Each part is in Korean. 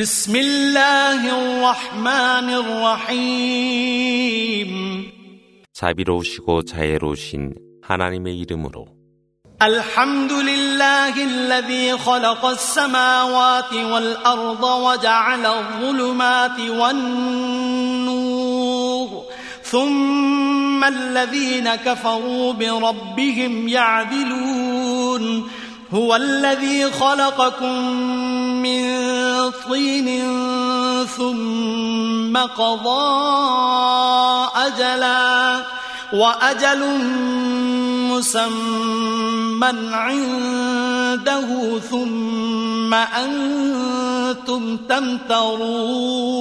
بسم الله الرحمن الرحيم 자비로우시고 자애로우신 하나님의 이름으로 الحمد لله الذي خلق السماوات والأرض وجعل الظلمات والنور ثم الذين كفروا بربهم يعدلون هو الذي خلقكم من طين ثم قضى أجلا وأجل مسمى عنده ثم أنتم تمترون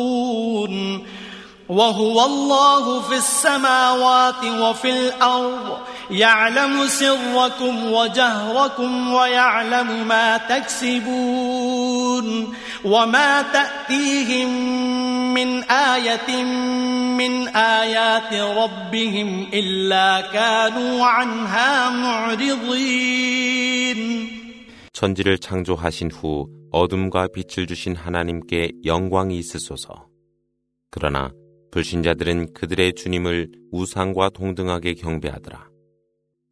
وهو الله في السماوات وفي الأرض يعلم سركم وجهركم ويعلم ما تكسبون وما تأتيهم من آية من آيات ربهم إلا كانوا عنها معرضين 천지를 창조하신 후 어둠과 빛을 주신 하나님께 영광이 있으소서. 그러나 불신자들은 그들의 주님을 우상과 동등하게 경배하더라.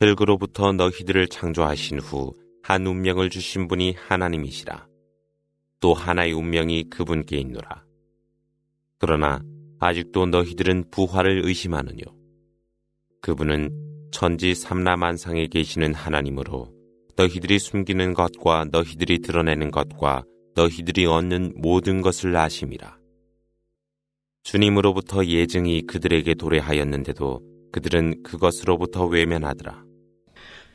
흙으로부터 너희들을 창조하신 후 한 운명을 주신 분이 하나님이시라. 또 하나의 운명이 그분께 있노라. 그러나 아직도 너희들은 부활을 의심하느뇨. 그분은 천지 삼라만상에 계시는 하나님으로 너희들이 숨기는 것과 너희들이 드러내는 것과 너희들이 얻는 모든 것을 아심이라. 주님으로부터 예증이 그들에게 도래하였는데도 그들은 그것으로부터 외면하더라.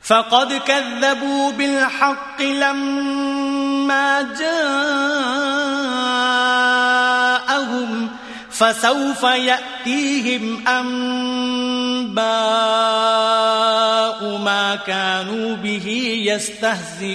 فقد كذبوا بالحق لما جاءهم فسوف يأتيهم أنباء ما كانوا به يستهزئون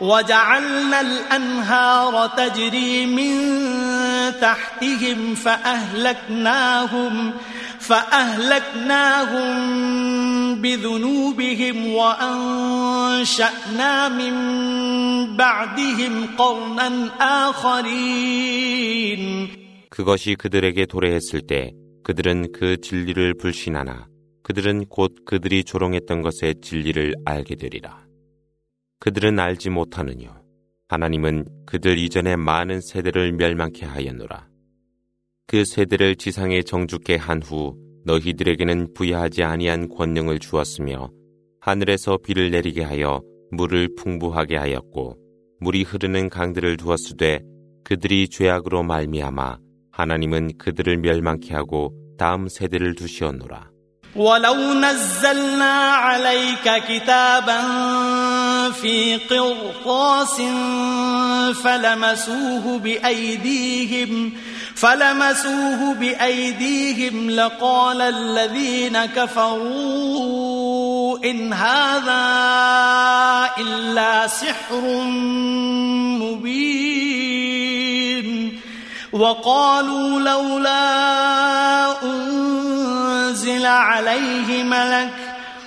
وجعلنا الأنهار تجري من تحتهم فأهلكناهم فأهلكناهم بذنوبهم وأنشأنا من بعدهم قرنا آخرين 그것이 그들에게 도래했을 때 그들은 그 진리를 불신하나 그들은 곧 그들이 조롱했던 것의 진리를 알게 되리라. 그들은 알지 못하느뇨. 하나님은 그들 이전에 많은 세대를 멸망케 하였노라. 그 세대를 지상에 정죽게 한 후 너희들에게는 부여하지 아니한 권능을 주었으며 하늘에서 비를 내리게 하여 물을 풍부하게 하였고 물이 흐르는 강들을 두었으되 그들이 죄악으로 말미암아 하나님은 그들을 멸망케 하고 다음 세대를 두시었노라. في قرطاس فلمسوه بأيديهم فلمسوه بأيديهم لقال الذين كفروا إن هذا إلا سحر مبين. وقالوا لولا أنزل عليه ملك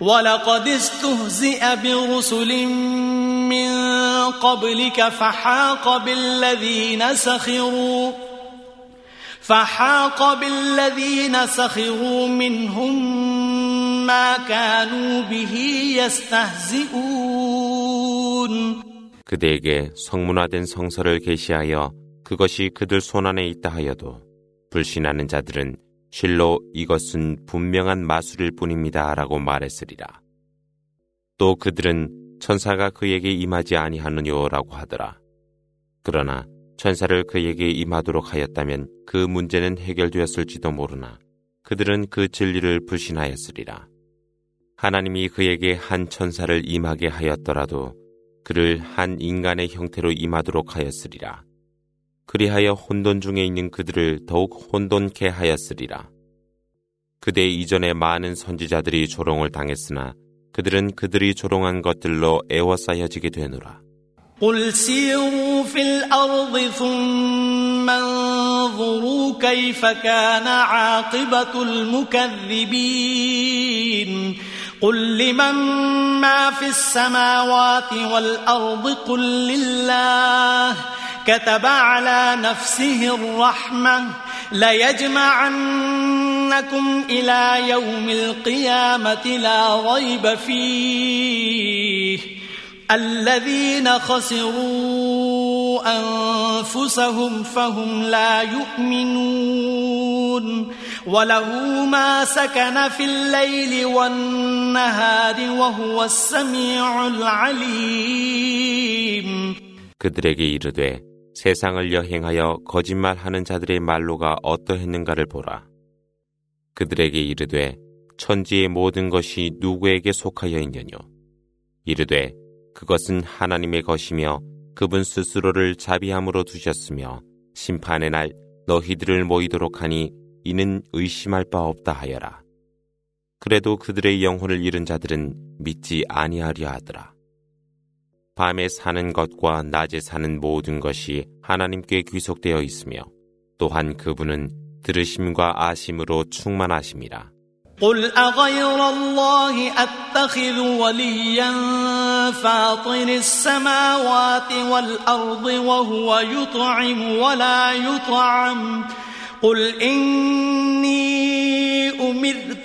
ولقد استهزئ برسل من قبلك فحاق بالذين سخروا فحاق بالذين سخروا منهم ما كانوا به يستهزئون 그대에게 성문화된 성서를 계시하여 그것이 그들 손안에 있다 하여도 불신하는 자들은 실로 이것은 분명한 마술일 뿐입니다 라고 말했으리라. 또 그들은 천사가 그에게 임하지 아니하느냐라고 하더라. 그러나 천사를 그에게 임하도록 하였다면 그 문제는 해결되었을지도 모르나 그들은 그 진리를 불신하였으리라. 하나님이 그에게 한 천사를 임하게 하였더라도 그를 한 인간의 형태로 임하도록 하였으리라. 그리하여 혼돈 중에 있는 그들을 더욱 혼돈케 하였으리라. 그대 이전에 많은 선지자들이 조롱을 당했으나 그들은 그들이 조롱한 것들로 애워싸여지게 되노라. قل سيروا في الأرض ثم انظروا كيف كان عاقبة المكذبين قل لمن ما في السماوات والأرض قل لله كتب على نفسه الرحمة ليجمعنكم إلى يوم القيامة لا ريب فيه الذين خسروا أنفسهم فهم لا يؤمنون وله ما سكن في الليل والنهار وهو السميع العليم 그들에게 이르되 세상을 여행하여 거짓말하는 자들의 말로가 어떠했는가를 보라. 그들에게 이르되 천지의 모든 것이 누구에게 속하여 있느뇨. 이르되 그것은 하나님의 것이며 그분 스스로를 자비함으로 두셨으며 심판의 날 너희들을 모이도록 하니 이는 의심할 바 없다 하여라. 그래도 그들의 영혼을 잃은 자들은 믿지 아니하려 하더라. 밤에 사는 것과 낮에 사는 모든 것이 하나님께 귀속되어 있으며 또한 그분은 들으심과 아심으로 충만하심이라. قل أغير الله أتخذ وليا فاطر السماوات والأرض وهو يطعم ولا يطعم قل إني أمرت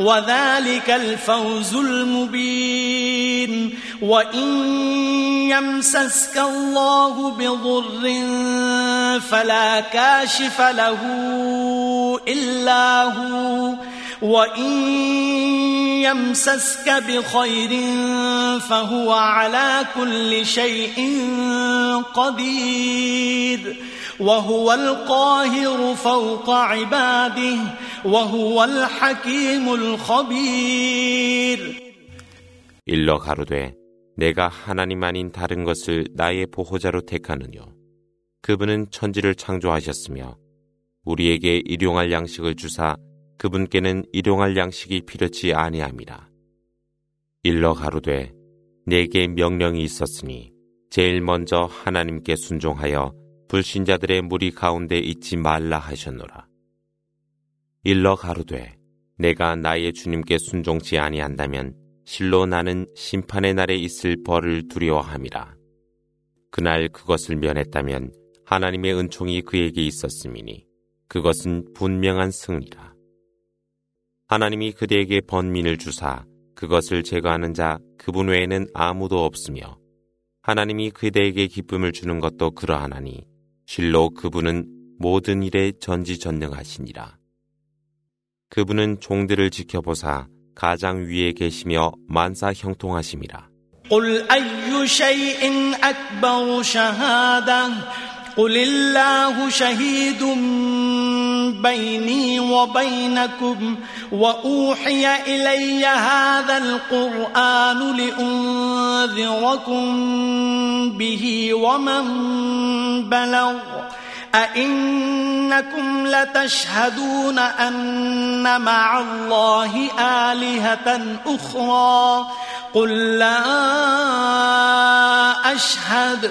وذلك الفوز المبين. وإن يمسسك الله بضر فلا كاشف له إلا هو. وإن يمسسك بخير فهو على كل شيء قدير. وهو القاهر فوق عباده وهو الحكيم الخبير 일러 가로되 내가 하나님 아닌 다른 것을 나의 보호자로 택하느뇨 그분은 천지를 창조하셨으며 우리에게 일용할 양식을 주사 그분께는 일용할 양식이 필요치 아니함이라. 일러 가로되 내게 명령이 있었으니 제일 먼저 하나님께 순종하여 불신자들의 무리 가운데 있지 말라 하셨노라. 일러 가로되 내가 나의 주님께 순종치 아니한다면 실로 나는 심판의 날에 있을 벌을 두려워함이라. 그날 그것을 면했다면 하나님의 은총이 그에게 있었음이니 그것은 분명한 승리라. 하나님이 그대에게 번민을 주사 그것을 제거하는 자 그분 외에는 아무도 없으며 하나님이 그대에게 기쁨을 주는 것도 그러하나니 실로 그분은 모든 일에 전지전능하시니라. 그분은 종들을 지켜보사 가장 위에 계시며 만사 형통하심이라. قل أي شيء أكبر شهادة قل الله شهيد بيني وبينكم وأوحي إلي هذا القرآن لأنذركم به ومن بلغ أئنكم لتشهدون أن مع الله آلهة أخرى قل لا أشهد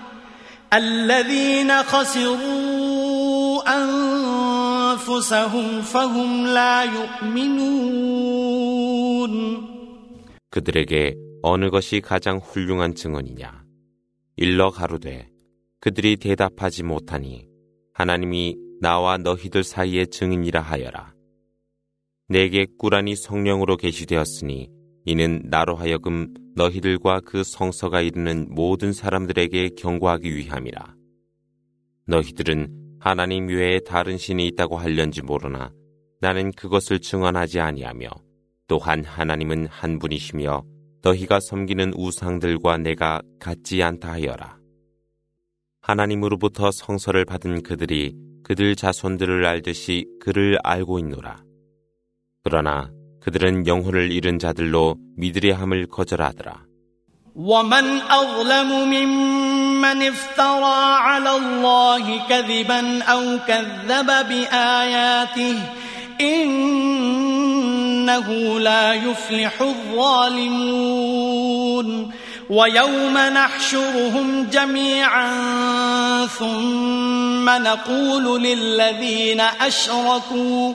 الذين خسروا أنفسهم فهم لا يؤمنون 그들에게 어느 것이 가장 훌륭한 증언이냐? 일러 가로되 그들이 대답하지 못하니 하나님이 나와 너희들 사이의 증인이라 하여라. 내게 꾸란이 성령으로 계시되었으니 이는 나로 하여금 너희들과 그 성서가 이르는 모든 사람들에게 경고하기 위함이라. 너희들은 하나님 외에 다른 신이 있다고 할련지 모르나 나는 그것을 증언하지 아니하며 또한 하나님은 한 분이시며 너희가 섬기는 우상들과 내가 같지 않다 하여라. 하나님으로부터 성서를 받은 그들이 그들 자손들을 알듯이 그를 알고 있노라. 그러나 그들은 영혼을 잃은 자들로 믿으려 함을 거절하더라. ومن أظلم ممن افترى على الله كذبا أو كذب بآياته إنه لا يفلح الظالمون ويوم نحشرهم جميعا ثم نقول للذين أشركوا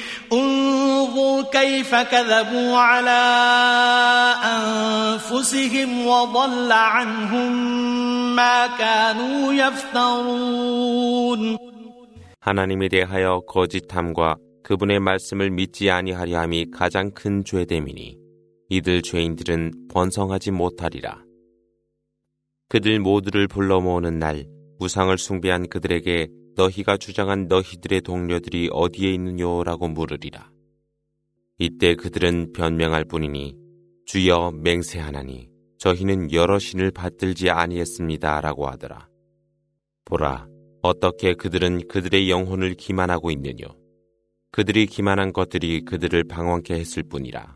انظر كيف كذبوا على أنفسهم وضل عنهم ما كانوا يفترون 하나님에 대하여 거짓함과 그분의 말씀을 믿지 아니하려 함이 가장 큰 죄됨이니 이들 죄인들은 번성하지 못하리라. 그들 모두를 불러 모으는 날 우상을 숭배한 그들에게 너희가 주장한 너희들의 동료들이 어디에 있느냐라고 물으리라. 이때 그들은 변명할 뿐이니 주여 맹세하나니 저희는 여러 신을 받들지 아니했습니다라고 하더라. 보라 어떻게 그들은 그들의 영혼을 기만하고 있느뇨. 그들이 기만한 것들이 그들을 방황케 했을 뿐이라.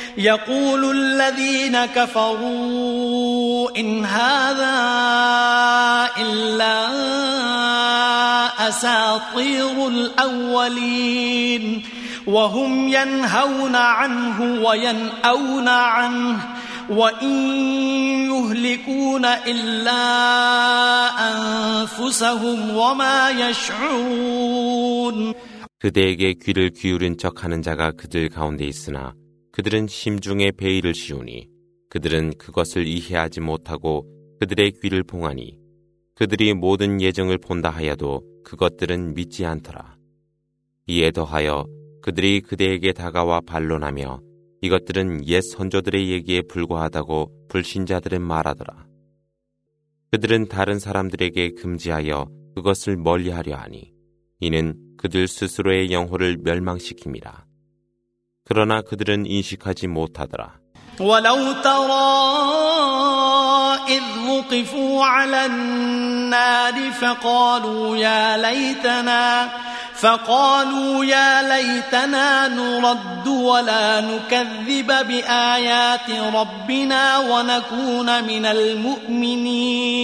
يقول الذين كفروا إن هذا إلا أساطير الأولين وهم ينهون عنه وينأون عنه وإن يهلكون إلا أنفسهم وما يشعرون 그대에게 귀를 기울인 척하는 자가 그들 가운데 있으나 그들은 심중에 베일을 씌우니 그들은 그것을 이해하지 못하고 그들의 귀를 봉하니 그들이 모든 예정을 본다 하여도 그것들은 믿지 않더라. 이에 더하여 그들이 그대에게 다가와 반론하며 이것들은 옛 선조들의 얘기에 불과하다고 불신자들은 말하더라. 그들은 다른 사람들에게 금지하여 그것을 멀리하려 하니 이는 그들 스스로의 영혼을 멸망시킵니다. 그러나 그들은 인식하지 못하더라. ولو ترى إذ وقفوا على النار فقالوا يا ليتنا فقالوا يا ليتنا نرد ولا نكذب بآيات ربنا ونكون من المؤمنين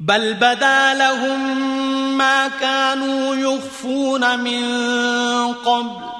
بل بدا لهم ما كانوا يخفون من قبل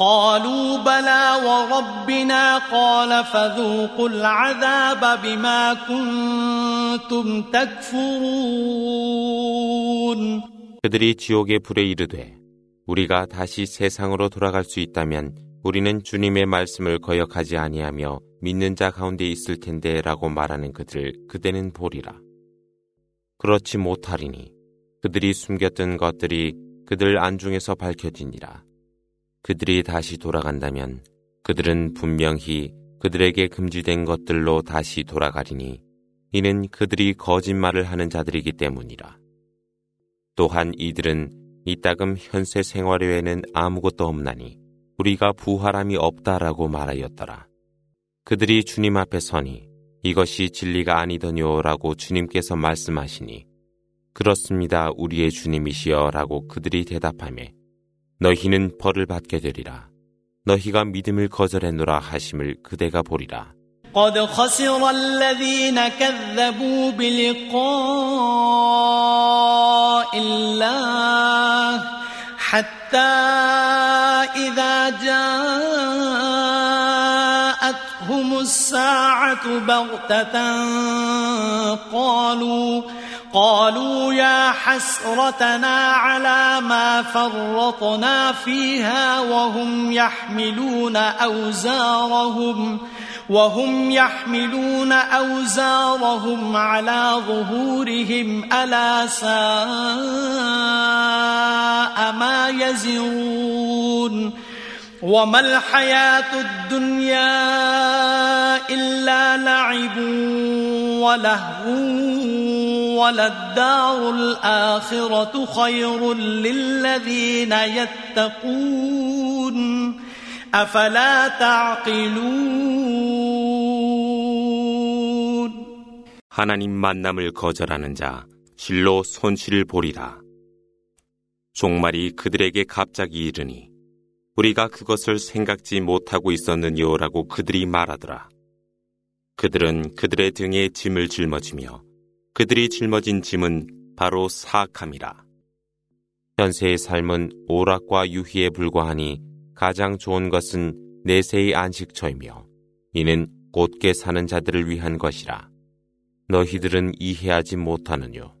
قالوا بلى وربنا قال فذوقوا العذاب بما كنتم تكفرون 그들이 지옥의 불에 이르되 우리가 다시 세상으로 돌아갈 수 있다면 우리는 주님의 말씀을 거역하지 아니하며 믿는 자 가운데 있을 텐데라고 말하는 그들 그대는 보리라. 그렇지 못하리니 그들이 숨겼던 것들이 그들 안중에서 밝혀지니라. 그들이 다시 돌아간다면 그들은 분명히 그들에게 금지된 것들로 다시 돌아가리니 이는 그들이 거짓말을 하는 자들이기 때문이라. 또한 이들은 이따금 현세 생활 외에는 아무것도 없나니 우리가 부활함이 없다라고 말하였더라. 그들이 주님 앞에 서니 이것이 진리가 아니더뇨라고 주님께서 말씀하시니 그렇습니다 우리의 주님이시여라고 그들이 대답하며 너희는 벌을 받게 되리라. 너희가 믿음을 거절했노라 하심을 그대가 보리라. قد خسر الذين كذبوا بلقاء الله حتى إذا جاءتهم الساعة بغتة قالوا قالوا يا حسرتنا على ما فرطنا فيها وهم يحملون أوزارهم وهم يحملون أوزارهم على ظهورهم ألا ساء ما يزرون. وما الحياة الدنيا إلا لعب ولهو وللدار الآخرة خير للذين يتقون أفلا تعقلون 하나님 만남을 거절하는 자 실로 손실을 보리라. 종말이 그들에게 갑자기 이르니 우리가 그것을 생각지 못하고 있었느냐라고 그들이 말하더라. 그들은 그들의 등에 짐을 짊어지며 그들이 짊어진 짐은 바로 사악함이라. 현세의 삶은 오락과 유희에 불과하니 가장 좋은 것은 내세의 안식처이며 이는 곧게 사는 자들을 위한 것이라. 너희들은 이해하지 못하느뇨.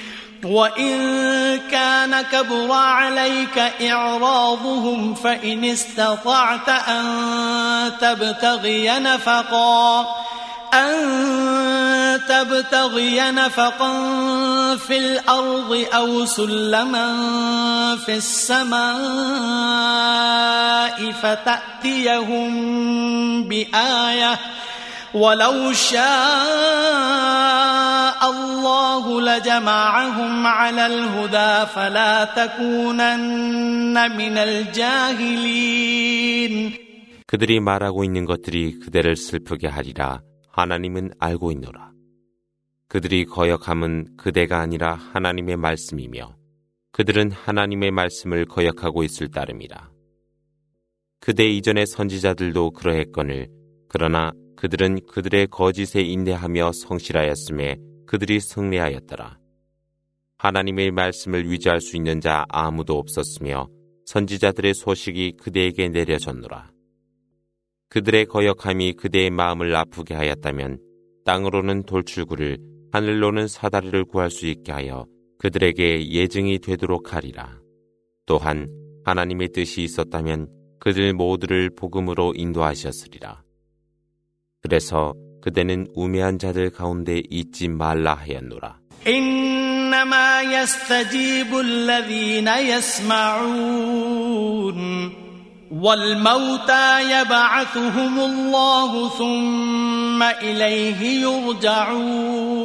وإن كان كبر عليك إعراضهم فإن استطعت أن تبتغي نفقا أن تبتغي نفقا في الأرض أو سلما في السماء فتأتيهم بآية ولو شاء الله لجمعهم على الهدى فلا تكونن من الجاهلين 그들이 말하고 있는 것들이 그대를 슬프게 하리라 하나님은 알고 있노라. 그들이 거역함은 그대가 아니라 하나님의 말씀이며 그들은 하나님의 말씀을 거역하고 있을 따름이라. 그대 이전의 선지자들도 그러했거늘 그러나 그들은 그들의 거짓에 인내하며 성실하였음에 그들이 승리하였더라. 하나님의 말씀을 위지할 수 있는 자 아무도 없었으며 선지자들의 소식이 그대에게 내려졌노라. 그들의 거역함이 그대의 마음을 아프게 하였다면 땅으로는 돌출구를 하늘로는 사다리를 구할 수 있게 하여 그들에게 예증이 되도록 하리라. 또한 하나님의 뜻이 있었다면 그들 모두를 복음으로 인도하셨으리라. 그래서 그대는 우매한 자들 가운데 있지 말라 하였노라. إنما يستجيب الذين يسمعون والموتى يبعثهم الله ثم إليه يرجعون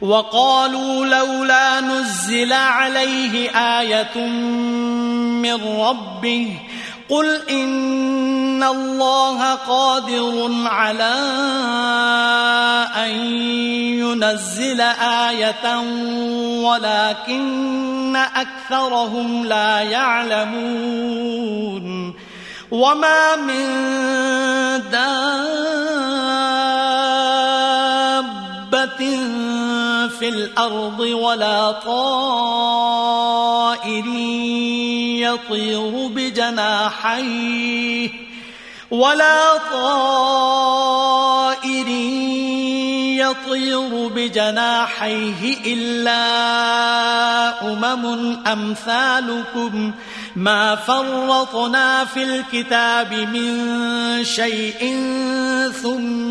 وقالوا لولا نزل عليه آية من ربه قل إن الله قادر على أن ينزل آية ولكن أكثرهم لا يعلمون وما من دابة في الأرض ولا طائر يطير بجناحيه ولا طائر يطير بجناحيه إلا أمم أمثالكم ما فرطنا في الكتاب من شيء ثم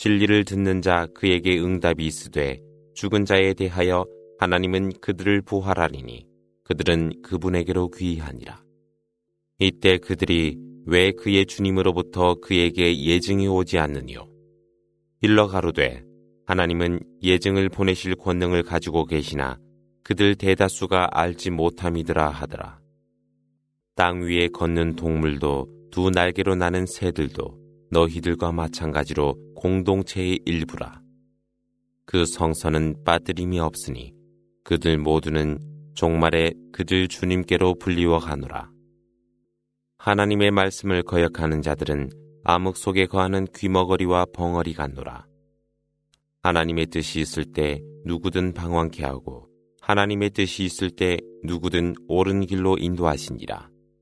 진리를 듣는 자 그에게 응답이 있으되 죽은 자에 대하여 하나님은 그들을 부활하리니 그들은 그분에게로 귀하니라. 이때 그들이 왜 그의 주님으로부터 그에게 예증이 오지 않느니요? 일러 가로되 하나님은 예증을 보내실 권능을 가지고 계시나 그들 대다수가 알지 못함이더라 하더라. 땅 위에 걷는 동물도 두 날개로 나는 새들도 너희들과 마찬가지로 공동체의 일부라. 그 성선은 빠뜨림이 없으니 그들 모두는 종말에 그들 주님께로 불리워 가노라. 하나님의 말씀을 거역하는 자들은 암흑 속에 거하는 귀머거리와 벙어리 같노라. 하나님의 뜻이 있을 때 누구든 방황케 하고 하나님의 뜻이 있을 때 누구든 옳은 길로 인도하시니라.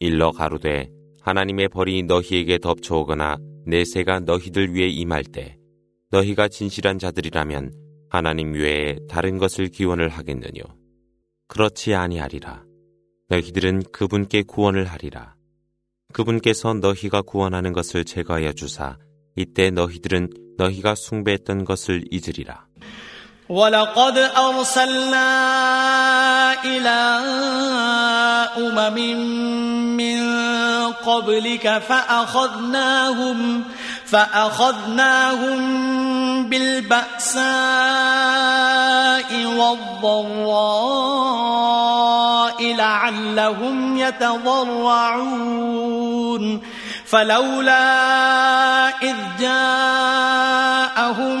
일러 가로되 하나님의 벌이 너희에게 덮쳐오거나 내세가 너희들 위에 임할 때 너희가 진실한 자들이라면 하나님 외에 다른 것을 기원을 하겠느뇨. 그렇지 아니하리라. 너희들은 그분께 구원을 하리라. 그분께서 너희가 구원하는 것을 제거하여 주사 이때 너희들은 너희가 숭배했던 것을 잊으리라 ولقد أرسلنا إلى أمم من قبلك فأخذناهم فأخذناهم بالبأساء والضراء لعلهم يتضرعون فلولا إذ جاءهم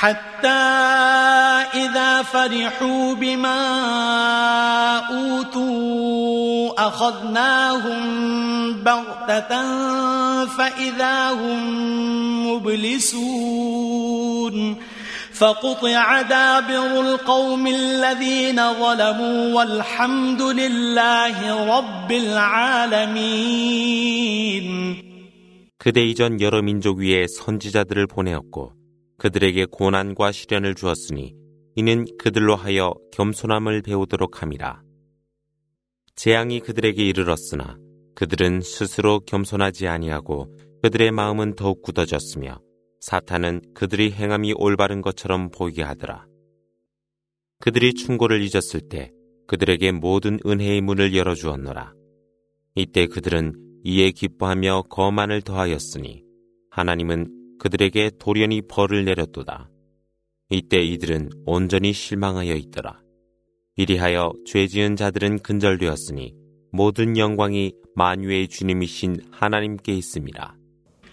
حتى إذا فرحوا بما أوتوا أخذناهم بغتة فإذا هم مبلسون فقطع دابر القوم الذين ظلموا والحمد لله رب العالمين 그대 이전 여러 민족 위에 선지자들을 보내었고 그들에게 고난과 시련을 주었으니 이는 그들로 하여 겸손함을 배우도록 함이라. 재앙이 그들에게 이르렀으나 그들은 스스로 겸손하지 아니하고 그들의 마음은 더욱 굳어졌으며 사탄은 그들이 행함이 올바른 것처럼 보이게 하더라. 그들이 충고를 잊었을 때 그들에게 모든 은혜의 문을 열어주었노라. 이때 그들은 이에 기뻐하며 거만을 더하였으니 하나님은 그들에게 돌연히 벌을 내렸도다. 이때 이들은 온전히 실망하여 있더라. 이리하여 죄 지은 자들은 근절되었으니 모든 영광이 만유의 주님이신 하나님께 있습니다.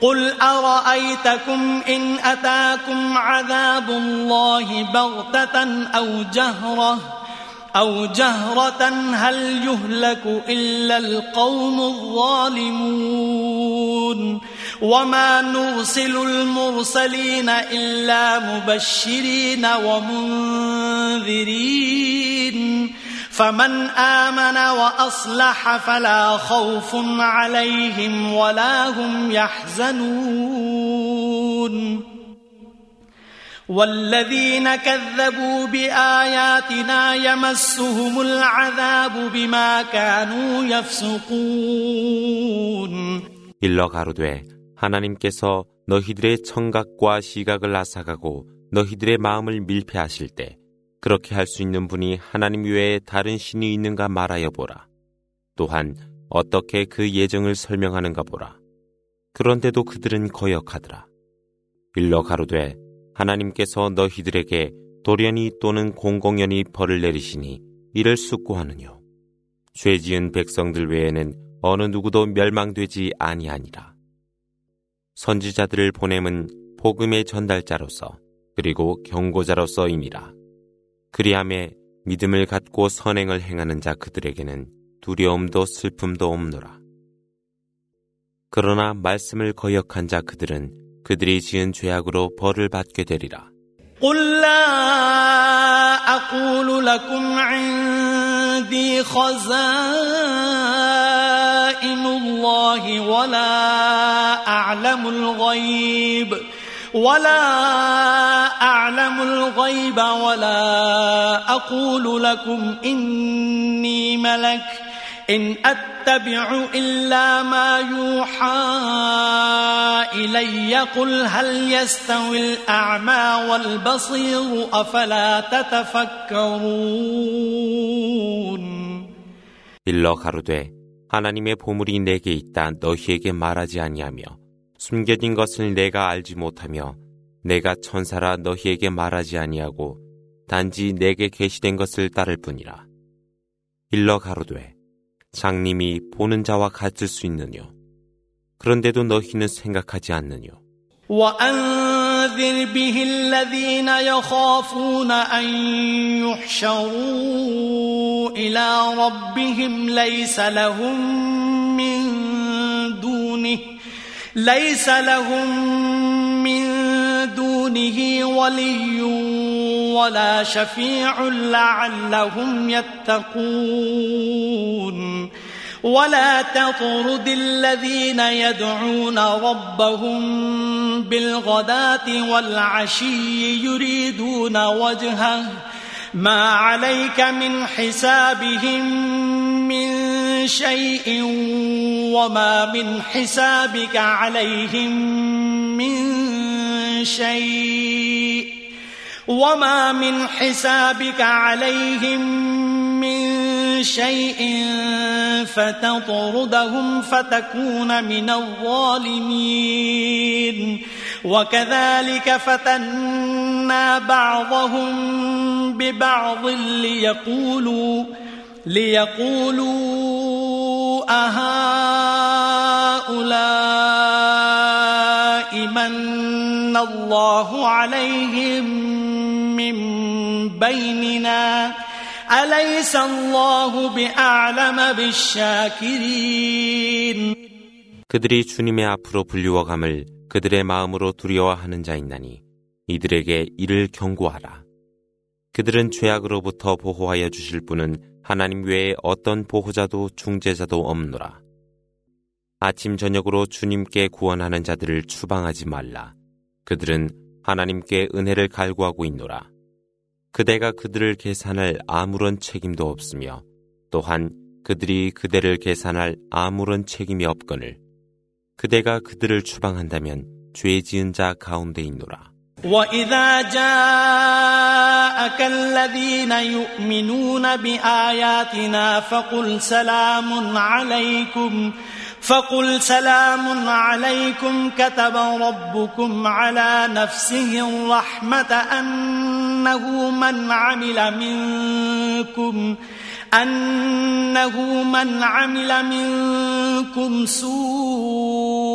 قل أرأيتكم إن أتاكم عذاب الله بغتة أو جهرة أو جهرة هل يهلك إلا القوم الظالمون وما نرسل المرسلين إلا مبشرين ومنذرين فمن آمن وأصلح فلا خوف عليهم ولا هم يحزنون والذين كذبوا بآياتنا يمسهم العذاب بما كانوا يفسقون 일러 가로되 하나님께서 너희들의 청각과 시각을 앗아가고 너희들의 마음을 밀폐하실 때 그렇게 할 수 있는 분이 하나님 외에 다른 신이 있는가 말하여 보라. 또한 어떻게 그 예정을 설명하는가 보라. 그런데도 그들은 거역하더라. 일러 가로되 하나님께서 너희들에게 돌연히 또는 공공연히 벌을 내리시니 이를 숙고하느뇨. 죄 지은 백성들 외에는 어느 누구도 멸망되지 아니하니라. 선지자들을 보냄은 복음의 전달자로서 그리고 경고자로서임이라. 그리함에 믿음을 갖고 선행을 행하는 자 그들에게는 두려움도 슬픔도 없노라. 그러나 말씀을 거역한 자 그들은 그들이 지은 죄악으로 벌을 받게 되리라. قل لا أقول لكم عندي خزائن الله ولا أعلم الغيب ولا أعلم الغيب ولا أقول لكم إني ملك إن أتبع إلا ما يوحى إلي قل هل يستوي الأعمى والبصير أفلا تتفكرون 일러 가로되 하나님의 보물이 내게 있다 너희에게 말하지 아니하며 숨겨진 것을 내가 알지 못하며 내가 천사라 너희에게 말하지 아니하고 단지 내게 계시된 것을 따를 뿐이라. 일러 가로되 장님이 보는 자와 같을 수 있느뇨. 그런데도 너희는 생각하지 않느뇨. وأنذر به الذين يخافون أن يحشروا إلى ربهم ليس لهم من دونه ليس لهم من دونه ولي ولا شفيع لعلهم يتقون. ولا تطرد الذين يدعون ربهم بالغداة والعشي يريدون وجهه ما عليك من حسابهم من شيء وما من حسابك عليهم من شيء وما من حسابك عليهم من شيء فتطردهم فتكون من الظالمين وكذلك فتنا بعضهم ببعض ليقولوا ليقولوا أهؤلاء من الله عليهم من بيننا أليس الله بأعلم بالشاكرين 그들이 주님의 앞으로 불리워감을 그들의 마음으로 두려워하는 자 있나니 이들에게 이를 경고하라. 그들은 죄악으로부터 보호하여 주실 분은 하나님 외에 어떤 보호자도 중재자도 없노라. 아침 저녁으로 주님께 구원하는 자들을 추방하지 말라. 그들은 하나님께 은혜를 갈구하고 있노라. 그대가 그들을 계산할 아무런 책임도 없으며 또한 그들이 그대를 계산할 아무런 책임이 없거늘 그대가 그들을 추방한다면 죄 지은 자 가운데 있노라. وإذا جاءك الذين يؤمنون بآياتنا فقل سلام عليكم فقل سلام عليكم كتب ربكم على نفسه الرحمة أنه من عمل منكم أنه من عمل منكم سوءا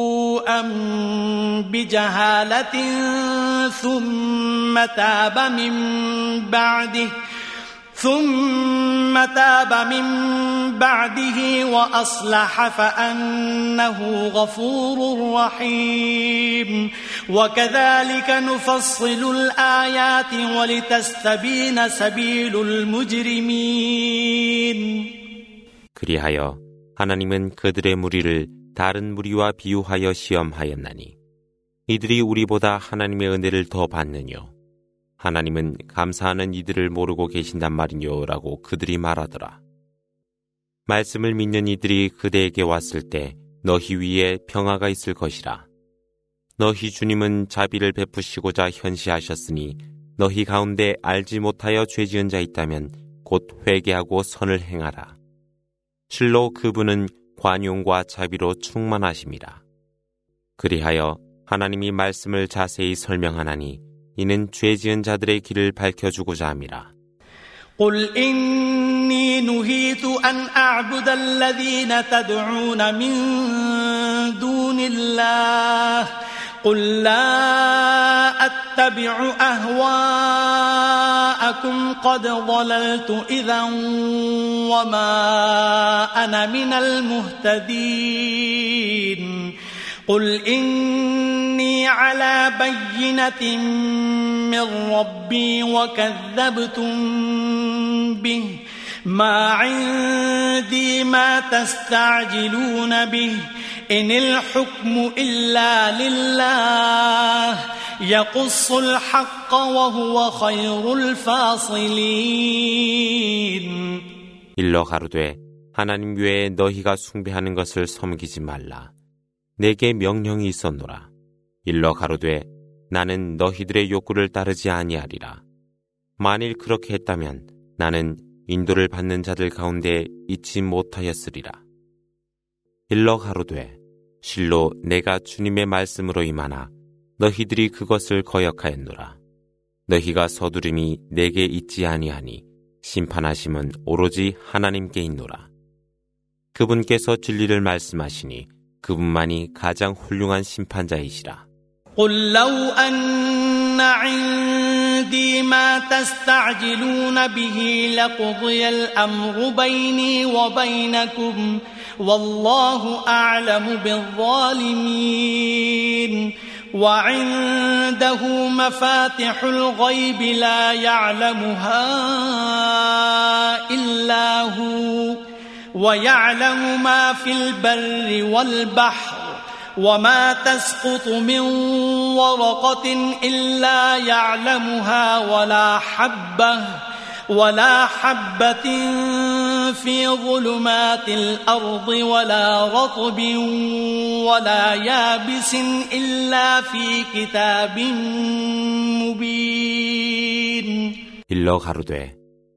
بجهالة ثم تاب من بعده. ثم تاب من بعده وأصلح فأنه غفور رحيم وكذلك نفصل الآيات ولتستبين سبيل المجرمين 그리하여 하나님은 그들의 무리를 다른 무리와 비유하여 시험하였나니 이들이 우리보다 하나님의 은혜를 더 받느뇨 하나님은 감사하는 이들을 모르고 계신단 말이뇨 라고 그들이 말하더라. 말씀을 믿는 이들이 그대에게 왔을 때 너희 위에 평화가 있을 것이라. 너희 주님은 자비를 베푸시고자 현시하셨으니 너희 가운데 알지 못하여 죄 지은 자 있다면 곧 회개하고 선을 행하라. 실로 그분은 관용과 자비로 충만하심이라. 그리하여 하나님이 말씀을 자세히 설명하나니 이는 죄 지은 자들의 길을 밝혀주고자 함이라. قل إني نهيت أن أعبد الذين تدعون من دون الله قل لا أتبع أهواءكم قد ضللت إذا وما أنا من المهتدين قل إني على بينة من ربي وكذبتم به ما عندي ما تستعجلون به إن الحكم إلا لله يقص الحق وهو خير الفاصلين 일러 가로되 하나님 외에 너희가 숭배하는 것을 섬기지 말라. 내게 명령이 있었노라. 일러 가로되 나는 너희들의 욕구를 따르지 아니하리라. 만일 그렇게 했다면 나는 인도를 받는 자들 가운데 있지 못하였으리라. 일러 가로되 실로 내가 주님의 말씀으로 임하나 너희들이 그것을 거역하였노라. 너희가 서두름이 내게 있지 아니하니 심판하심은 오로지 하나님께 있노라. 그분께서 진리를 말씀하시니 그분만이 가장 훌륭한 심판자이시라. قل لو أن عندي ما تستعجلون به لقضي الأمر بيني وبينكم والله أعلم بالظالمين وعنده مفاتح الغيب لا يعلمها إلا هو ويعلم ما في البر والبحر وما تسقط من ورقة إلا يعلمها ولا حبة ولا حبة في ظلمات الأرض ولا رطب ولا يابس إلا في كتاب مبين 일러 가로되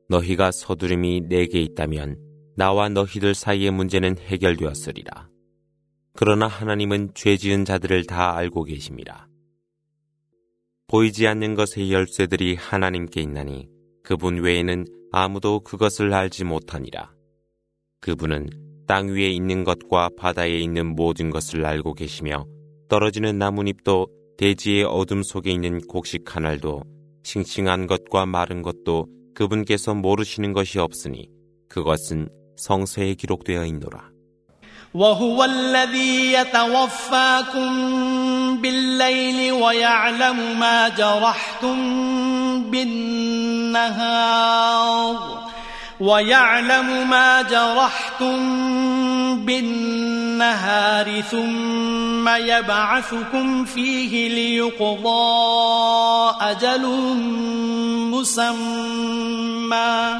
너희가 서두름이 내게 있다면 나와 너희들 사이의 문제는 해결되었으리라. 그러나 하나님은 죄 지은 자들을 다 알고 계십니다. 보이지 않는 것의 열쇠들이 하나님께 있나니 그분 외에는 아무도 그것을 알지 못하니라. 그분은 땅 위에 있는 것과 바다에 있는 모든 것을 알고 계시며 떨어지는 나뭇잎도 대지의 어둠 속에 있는 곡식 하나도 싱싱한 것과 마른 것도 그분께서 모르시는 것이 없으니 그것은 성서에 기록되어 있노라. وهو الذي يتوفاكم بالليل ويعلم ما جرحتم بالنهار ويعلم ما جرحتم بالنهار ثم يبعثكم فيه ليقضى أجل مسمى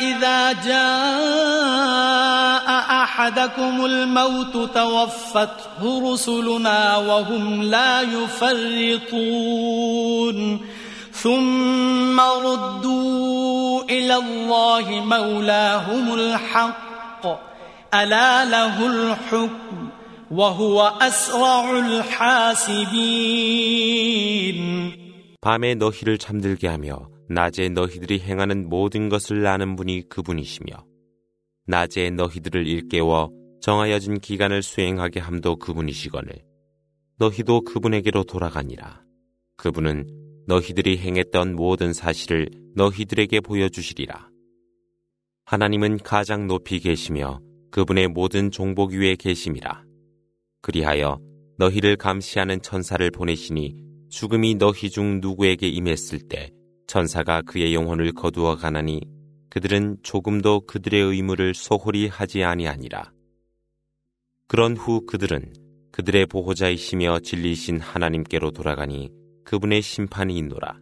إذا جاء أحدكم الموت توفته رسلنا وهم لا يفرطون ثم ردوا إلى الله مولاهم الحق ألا له الحكم وهو أسرع الحاسبين 밤에 너희를 잠들게 하며 낮에 너희들이 행하는 모든 것을 아는 분이 그분이시며 낮에 너희들을 일깨워 정하여진 기간을 수행하게 함도 그분이시거늘 너희도 그분에게로 돌아가니라. 그분은 너희들이 행했던 모든 사실을 너희들에게 보여주시리라. 하나님은 가장 높이 계시며 그분의 모든 종복 위에 계심이라. 그리하여 너희를 감시하는 천사를 보내시니 죽음이 너희 중 누구에게 임했을 때 천사가 그의 영혼을 거두어 가나니 그들은 조금도 그들의 의무를 소홀히 하지 아니하니라. 그런 후 그들은 그들의 보호자이시며 진리신 하나님께로 돌아가니 그분의 심판이 있노라.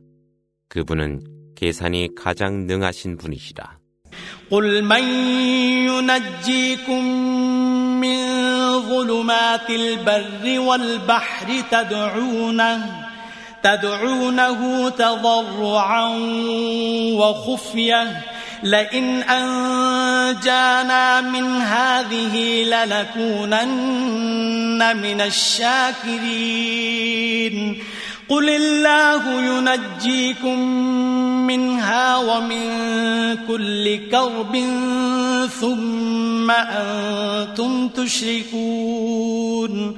그분은 계산이 가장 능하신 분이시라. قل من ينجيكم من ظلمات البر والبحر تدعونه تدعونه تضرعا وخفية. لئن أنجانا من هذه لنكونن من الشاكرين. قل الله ينجيكم منها ومن كل كرب ثم أنتم تشركون.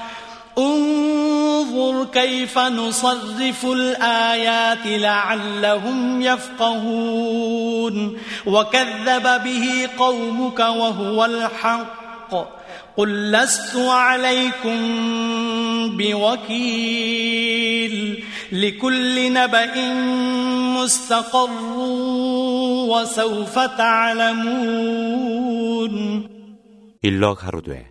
انظر كيف نصرف الآيات لعلهم يفقهون وكذب به قومك وهو الحق قل لست عليكم بوكيل لكل نبأ مستقر وسوف تعلمون 일러 가로되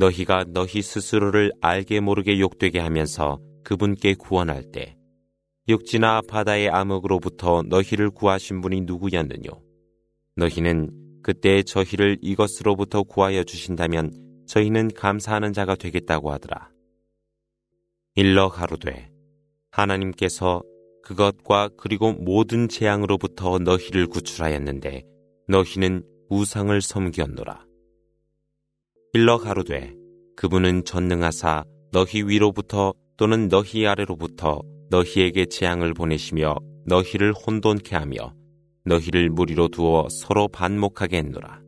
너희가 너희 스스로를 알게 모르게 욕되게 하면서 그분께 구원할 때 육지나 바다의 암흑으로부터 너희를 구하신 분이 누구였느뇨? 너희는 그때 저희를 이것으로부터 구하여 주신다면 저희는 감사하는 자가 되겠다고 하더라. 일러 가로되 하나님께서 그것과 그리고 모든 재앙으로부터 너희를 구출하였는데 너희는 우상을 섬기었노라. 일러 가로되 그분은 전능하사 너희 위로부터 또는 너희 아래로부터 너희에게 재앙을 보내시며 너희를 혼돈케 하며 너희를 무리로 두어 서로 반목하게 했노라.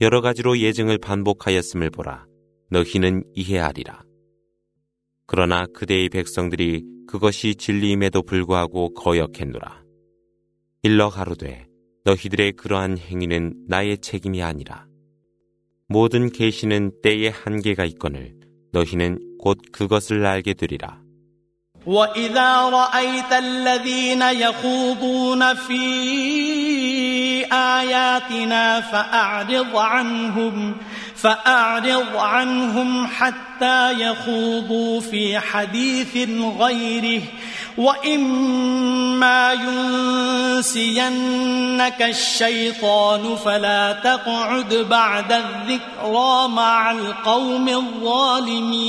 여러 가지로 예증을 반복하였음을 보라. 너희는 이해하리라. 그러나 그대의 백성들이 그것이 진리임에도 불구하고 거역했노라. 일러 가로되 너희들의 그러한 행위는 나의 책임이 아니라 모든 계시는 때에 한계가 있거늘 너희는 곧 그것을 알게 되리라. وإذا رأيت الذين يخوضون في آياتنا فأعرض عنهم فأعرض عنهم حتى يخوضوا في حديث غيره وإما ينسينك الشيطان فلا تقعد بعد الذكرى مع القوم الظالمين.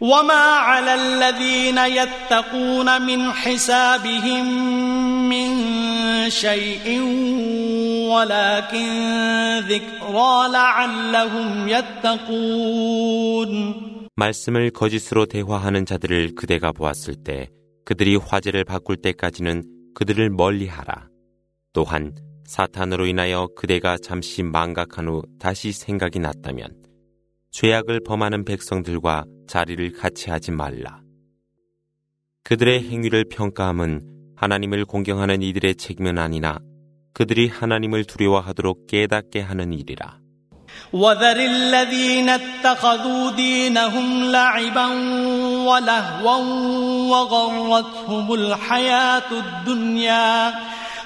وما على الذين يتقون من حسابهم من شيء ولكن ذكرى لعلهم يتقون 말씀을 거짓으로 대화하는 자들을 그대가 보았을 때 그들이 화제를 바꿀 때까지는 그들을 멀리하라. 또한 사탄으로 인하여 그대가 잠시 망각한 후 다시 생각이 났다면 죄악을 범하는 백성들과 자리를 같이 하지 말라. 그들의 행위를 평가함은 하나님을 공경하는 이들의 책임은 아니나 그들이 하나님을 두려워하도록 깨닫게 하는 일이라. وذر الذين اتخذوا دينهم لعبا ولهوا وغرتهم الحياة الدنيا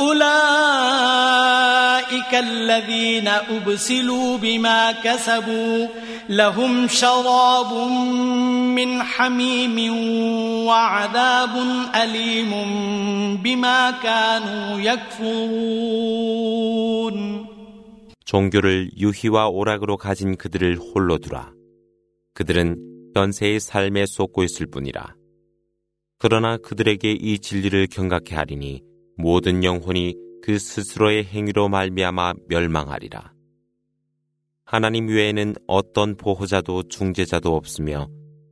أولئك الذين أبسلوا بما كسبوا لهم شراب من حميم وعذاب أليم بما كانوا يكفرون 종교를 유희와 오락으로 가진 그들을 홀로 두라. 그들은 현세의 삶에 쏟고 있을 뿐이라. 그러나 그들에게 이 진리를 경각해 하리니 모든 영혼이 그 스스로의 행위로 말미암아 멸망하리라. 하나님 외에는 어떤 보호자도 중재자도 없으며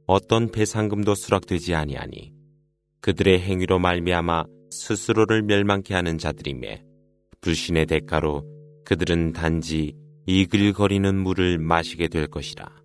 어떤 배상금도 수락되지 아니하니 그들의 행위로 말미암아 스스로를 멸망케 하는 자들이며 불신의 대가로 그들은 단지 이글거리는 물을 마시게 될 것이라.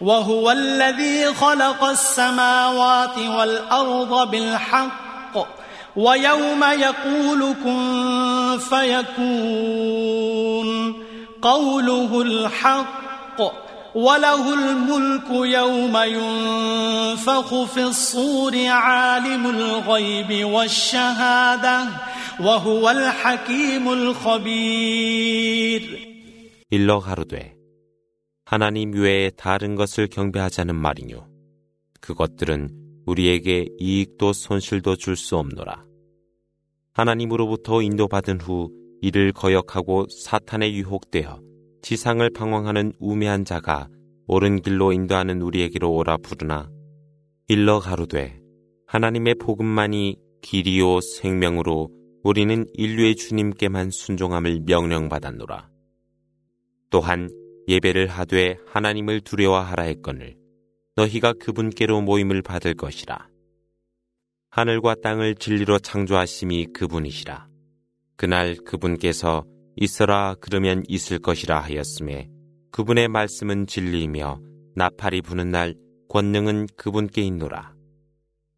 وهو الذي خلق السماوات والأرض بالحق ويوم يقول كن فيكون قوله الحق وله الملك يوم ينفخ في الصور عالم الغيب والشهادة وهو الحكيم الخبير 일러 가로되 하나님 외에 다른 것을 경배하자는 말이뇨. 그것들은 우리에게 이익도 손실도 줄 수 없노라. 하나님으로부터 인도받은 후 이를 거역하고 사탄에 유혹되어 지상을 방황하는 우매한 자가 옳은 길로 인도하는 우리에게로 오라 부르나 일러 가로되 하나님의 복음만이 길이요 생명으로 우리는 인류의 주님께만 순종함을 명령받았노라. 또한 예배를 하되 하나님을 두려워하라 했거늘 너희가 그분께로 모임을 받을 것이라. 하늘과 땅을 진리로 창조하심이 그분이시라. 그날 그분께서 있어라 그러면 있을 것이라 하였음에 그분의 말씀은 진리이며 나팔이 부는 날 권능은 그분께 있노라.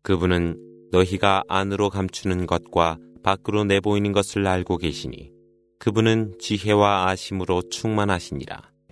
그분은 너희가 안으로 감추는 것과 밖으로 내보이는 것을 알고 계시니 그분은 지혜와 아심으로 충만하시니라.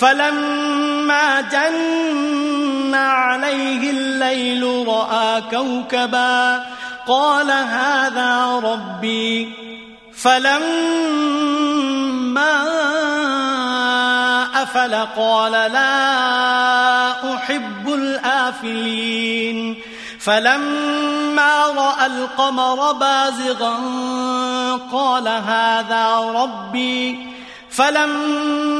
فلما جن عليه الليل رأى كوكبا قال هذا ربي. فلما أفل قال لا أحب الآفلين. فلما رأى القمر بازغا قال هذا ربي. فلما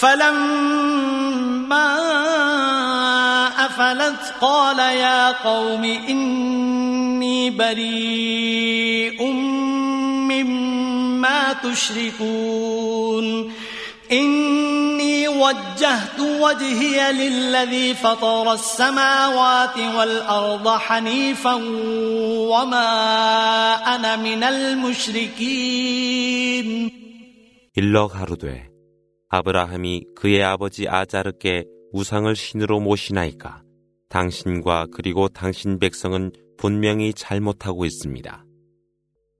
فلما أفلت قال يا قوم إني بريء مما تشركون إني وجهت وجهي للذي فطر السماوات والأرض حنيفا وما أنا من المشركين 일러 가로되 아브라함이 그의 아버지 아자르께 우상을 신으로 모시나이까 당신과 그리고 당신 백성은 분명히 잘못하고 있습니다.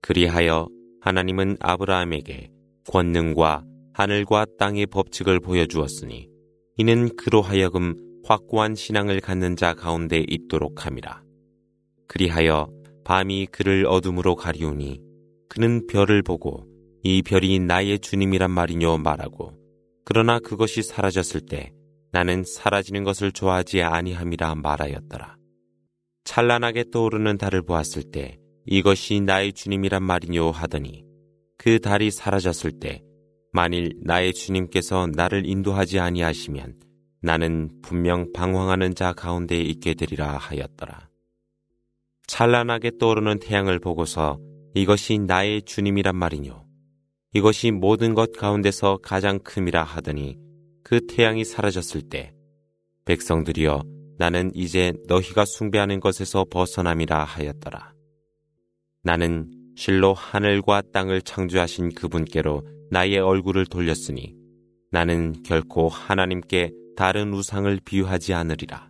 그리하여 하나님은 아브라함에게 권능과 하늘과 땅의 법칙을 보여주었으니 이는 그로 하여금 확고한 신앙을 갖는 자 가운데 있도록 함이라. 그리하여 밤이 그를 어둠으로 가리우니 그는 별을 보고 이 별이 나의 주님이란 말이뇨 말하고 그러나 그것이 사라졌을 때 나는 사라지는 것을 좋아하지 아니함이라 말하였더라. 찬란하게 떠오르는 달을 보았을 때 이것이 나의 주님이란 말이뇨 하더니 그 달이 사라졌을 때 만일 나의 주님께서 나를 인도하지 아니하시면 나는 분명 방황하는 자 가운데 있게 되리라 하였더라. 찬란하게 떠오르는 태양을 보고서 이것이 나의 주님이란 말이뇨. 이것이 모든 것 가운데서 가장 큼이라 하더니 그 태양이 사라졌을 때 백성들이여 나는 이제 너희가 숭배하는 것에서 벗어남이라 하였더라. 나는 실로 하늘과 땅을 창조하신 그분께로 나의 얼굴을 돌렸으니 나는 결코 하나님께 다른 우상을 비유하지 않으리라.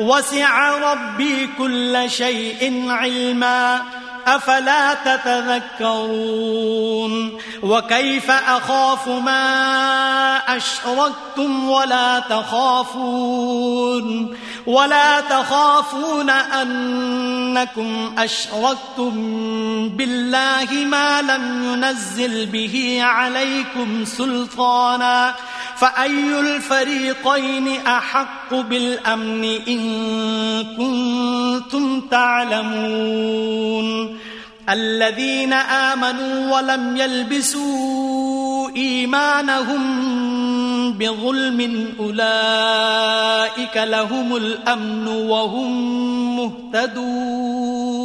وسع ربي كل شيء علما. أفلا تتذكرون وكيف أخاف ما أشركتم ولا تخافون ولا تخافون أنكم أشركتم بالله ما لم ينزل به عليكم سلطانا فأي الفريقين أحق بالأمن إن كنتم تعلمون الذين آمنوا ولم يلبسوا إيمانهم بظلم أولئك لهم الأمن وهم مهتدون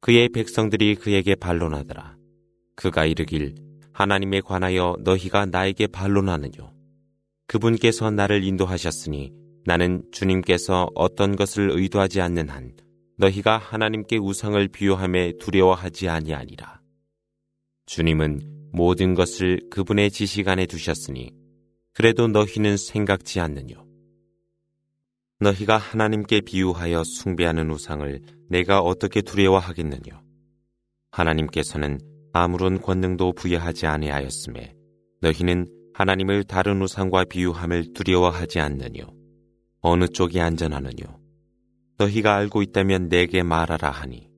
그의 백성들이 그에게 반론하더라. 그가 이르길 하나님에 관하여 너희가 나에게 반론하느뇨. 그분께서 나를 인도하셨으니 나는 주님께서 어떤 것을 의도하지 않는 한 너희가 하나님께 우상을 비유함에 두려워하지 아니하니라. 주님은 모든 것을 그분의 지식 안에 두셨으니 그래도 너희는 생각지 않느뇨. 너희가 하나님께 비유하여 숭배하는 우상을 내가 어떻게 두려워하겠느뇨. 하나님께서는 아무런 권능도 부여하지 아니하였음에 너희는 하나님을 다른 우상과 비유함을 두려워하지 않느뇨. 어느 쪽이 안전하느뇨. 너희가 알고 있다면 내게 말하라 하니.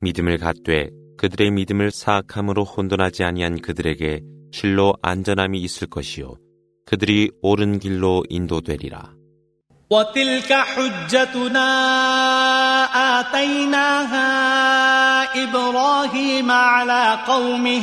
믿음을 갖되 그들의 믿음을 사악함으로 혼돈하지 아니한 그들에게 실로 안전함이 있을 것이요. 그들이 옳은 길로 인도되리라. وتلك حجتنا آتيناها إبراهيم على قومه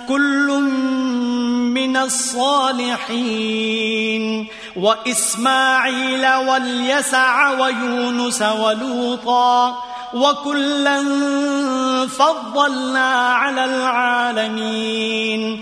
كل من الصالحين وإسماعيل واليسع ويونس ولوطا وكلا فضلنا على العالمين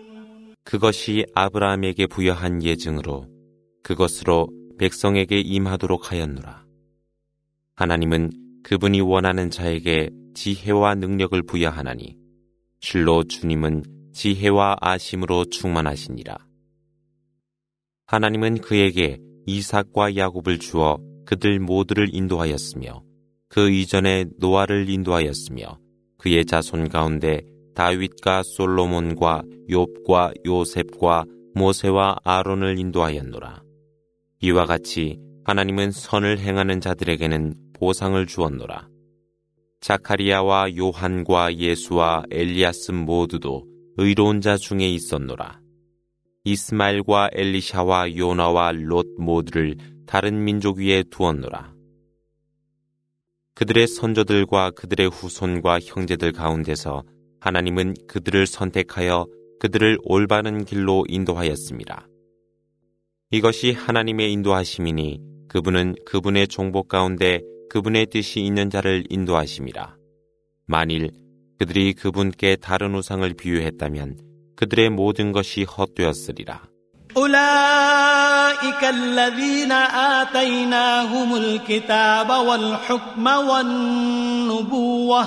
그것이 아브라함에게 부여한 예증으로 그것으로 백성에게 임하도록 하였노라. 하나님은 그분이 원하는 자에게 지혜와 능력을 부여하나니 실로 주님은 지혜와 아심으로 충만하시니라. 하나님은 그에게 이삭과 야곱을 주어 그들 모두를 인도하였으며 그 이전에 노아를 인도하였으며 그의 자손 가운데 다윗과 솔로몬과 욥과 요셉과 모세와 아론을 인도하였노라. 이와 같이 하나님은 선을 행하는 자들에게는 보상을 주었노라. 자카리아와 요한과 예수와 엘리아스 모두도 의로운 자 중에 있었노라. 이스마일과 엘리샤와 요나와 롯 모두를 다른 민족 위에 두었노라. 그들의 선조들과 그들의 후손과 형제들 가운데서 하나님은 그들을 선택하여 그들을 올바른 길로 인도하였습니다. 이것이 하나님의 인도하심이니 그분은 그분의 종복 가운데 그분의 뜻이 있는 자를 인도하심이라. 만일 그들이 그분께 다른 우상을 비유했다면 그들의 모든 것이 헛되었으리라. أولئك الذين آتيناهم الكتاب والحكم والنبوة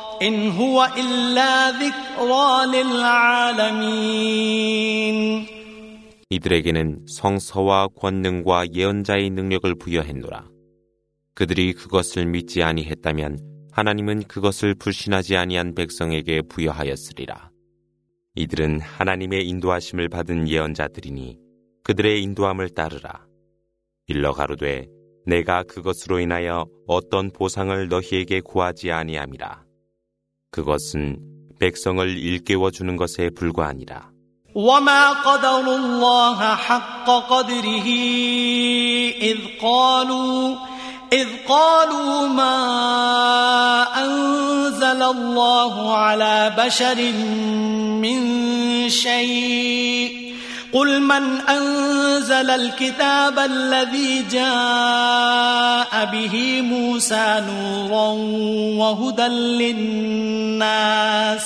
إن هو إلا ذكرى للعالمين 이들에게는 성서와 권능과 예언자의 능력을 부여했노라. 그들이 그것을 믿지 아니했다면 하나님은 그것을 불신하지 아니한 백성에게 부여하였으리라. 이들은 하나님의 인도하심을 받은 예언자들이니 그들의 인도함을 따르라. 일러 가로되 내가 그것으로 인하여 어떤 보상을 너희에게 구하지 아니함이라. 그것은 백성을 일깨워 주는 것에 불과하니라. وما قدروا الله حق قدره إذ قالوا إذ قالوا ما أنزل الله على بشر من شيء قل من أنزل الكتاب الذي جاء به موسى نورا وهدى للناس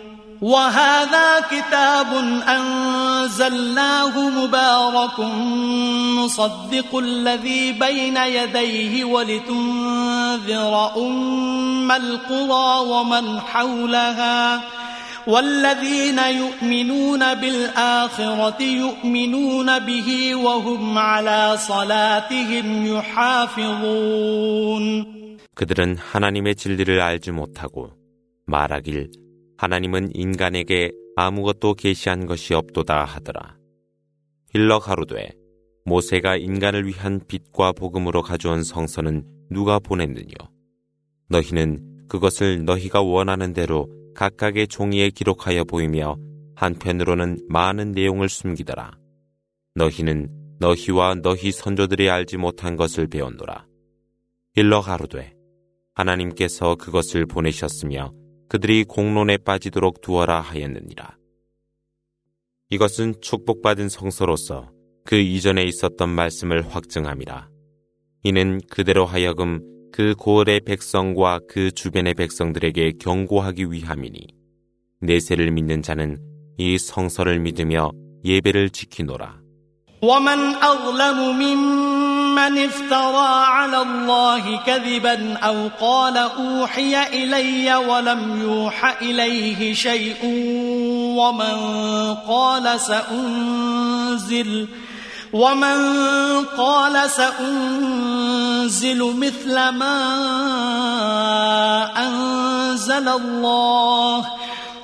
وهذا كتاب أنزلناه مبارك مصدق الذي بين يديه ولتنذر أم القرى ومن حولها والذين يؤمنون بالآخرة يؤمنون به وهم على صلاتهم يحافظون 그들은 하나님의 진리를 알지 못하고 말하길 하나님은 인간에게 아무것도 계시한 것이 없도다 하더라. 힐러 가로되 모세가 인간을 위한 빛과 복음으로 가져온 성서는 누가 보냈느뇨? 너희는 그것을 너희가 원하는 대로 각각의 종이에 기록하여 보이며 한편으로는 많은 내용을 숨기더라. 너희는 너희와 너희 선조들이 알지 못한 것을 배웠노라. 힐러 가로되 하나님께서 그것을 보내셨으며 그들이 공론에 빠지도록 두어라 하였느니라. 이것은 축복받은 성서로서 그 이전에 있었던 말씀을 확증함이라. 이는 그대로 하여금 그 고을의 백성과 그 주변의 백성들에게 경고하기 위함이니 내세를 믿는 자는 이 성서를 믿으며 예배를 지키노라. من افترى على الله كذبا أو قال أوحي إلي ولم يوح إليه شيء ومن قال سأنزل ومن قال سأنزل مثل ما أنزل الله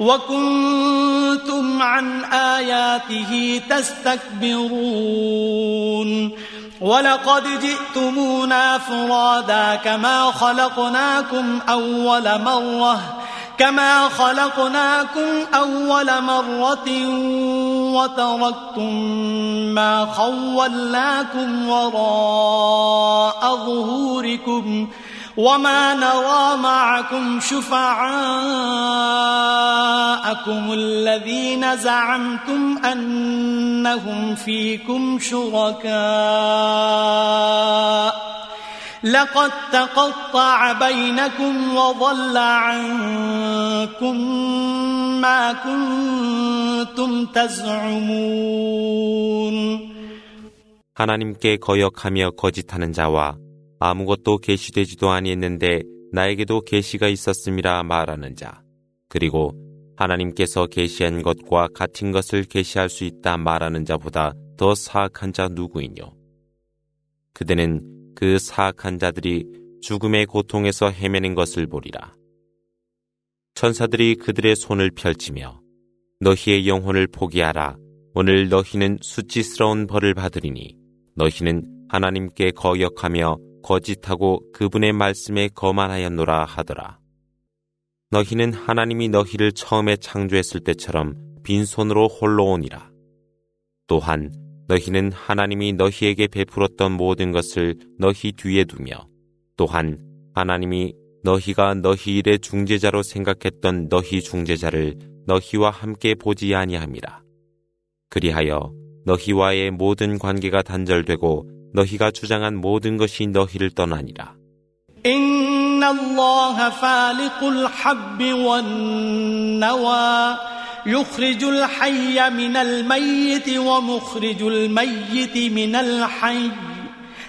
وكنتم عن آياته تستكبرون ولقد جئتمونا فرادا كما خلقناكم أول مرة كما خلقناكم أول مرة وتركتم ما خولناكم وراء ظهوركم وما نرى معكم شفعاءكم الذين زعمتم أنهم فيكم شركاء لقد تقطع بينكم وضل عنكم ما كنتم تزعمون 하나님께 거역하며 거짓하는 자와 아무것도 계시되지도 아니했는데 나에게도 계시가 있었음이라 말하는 자 그리고 하나님께서 계시한 것과 같은 것을 계시할 수 있다 말하는 자보다 더 사악한 자 누구이뇨 그대는 그 사악한 자들이 죽음의 고통에서 헤매는 것을 보리라. 천사들이 그들의 손을 펼치며 너희의 영혼을 포기하라. 오늘 너희는 수치스러운 벌을 받으리니 너희는 하나님께 거역하며 거짓하고 그분의 말씀에 거만하였노라 하더라. 너희는 하나님이 너희를 처음에 창조했을 때처럼 빈손으로 홀로 오니라. 또한 너희는 하나님이 너희에게 베풀었던 모든 것을 너희 뒤에 두며 또한 하나님이 너희가 너희 일의 중재자로 생각했던 너희 중재자를 너희와 함께 보지 아니함이라. 그리하여 너희와의 모든 관계가 단절되고 너희가 주장한 모든 것이 너희를 떠나니라. إن الله فالق الحب والنوى يخرج الحي من الميت ومخرج الميت من الحي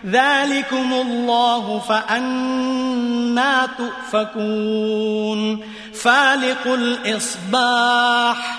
ذلكم الله فأنا تؤفكون فالق الإصباح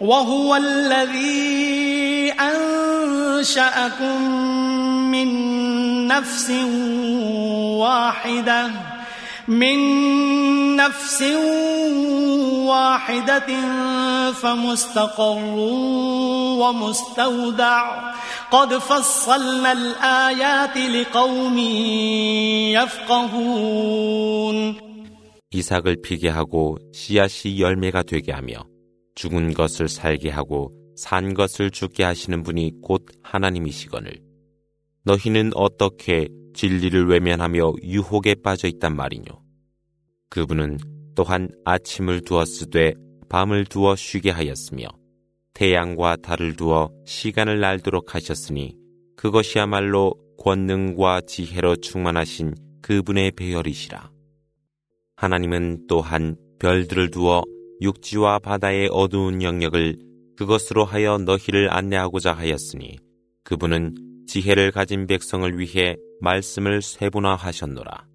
وهو الذي أنشأكم من نفس واحدة من نفس واحدة فمستقر ومستودع قد فصلنا الآيات لقوم يفقهون 이삭을 피게 하고 씨앗이 열매가 되게 하며 죽은 것을 살게 하고 산 것을 죽게 하시는 분이 곧 하나님이시거늘 너희는 어떻게 진리를 외면하며 유혹에 빠져 있단 말이뇨. 그분은 또한 아침을 두었으되 밤을 두어 쉬게 하였으며 태양과 달을 두어 시간을 알도록 하셨으니 그것이야말로 권능과 지혜로 충만하신 그분의 배열이시라. 하나님은 또한 별들을 두어 육지와 바다의 어두운 영역을 그것으로 하여 너희를 안내하고자 하였으니 그분은 지혜를 가진 백성을 위해 말씀을 세분화하셨노라.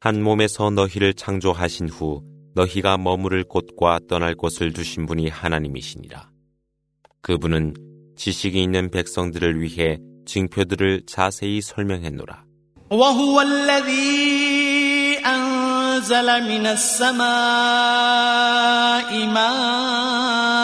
한 몸에서 너희를 창조하신 후 너희가 머무를 곳과 떠날 곳을 두신 분이 하나님이시니라. 그분은 지식이 있는 백성들을 위해 징표들을 자세히 설명했노라. أنزل من السماء ماء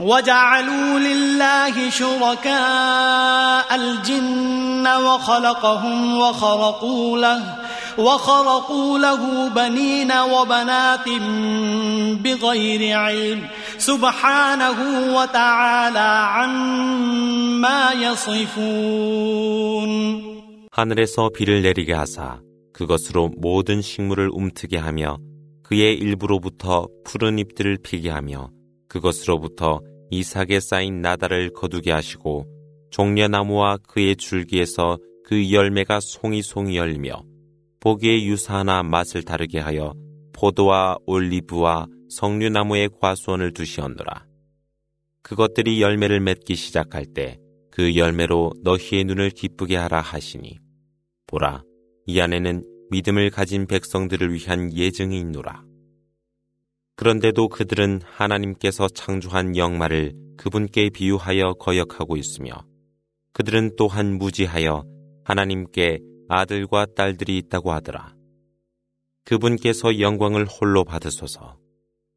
وجعلوا لله شركاء الجن وخلقهم وخرقوا له وخرقوا له بنين وبنات بغير علم سبحانه وتعالى عما يصفون 하늘에서 비를 내리게 하사 그것으로 모든 식물을 움트게 하며 그의 일부로부터 푸른 잎들을 피게 하며 그것으로부터 이삭에 쌓인 나다를 거두게 하시고 종려나무와 그의 줄기에서 그 열매가 송이송이 열리며 보기에 유사하나 맛을 다르게 하여 포도와 올리브와 석류나무의 과수원을 두시었노라. 그것들이 열매를 맺기 시작할 때 그 열매로 너희의 눈을 기쁘게 하라 하시니 보라 이 안에는 믿음을 가진 백성들을 위한 예증이 있노라. 그런데도 그들은 하나님께서 창조한 영마를 그분께 비유하여 거역하고 있으며 그들은 또한 무지하여 하나님께 아들과 딸들이 있다고 하더라. 그분께서 영광을 홀로 받으소서.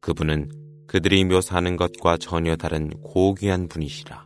그분은 그들이 묘사하는 것과 전혀 다른 고귀한 분이시라.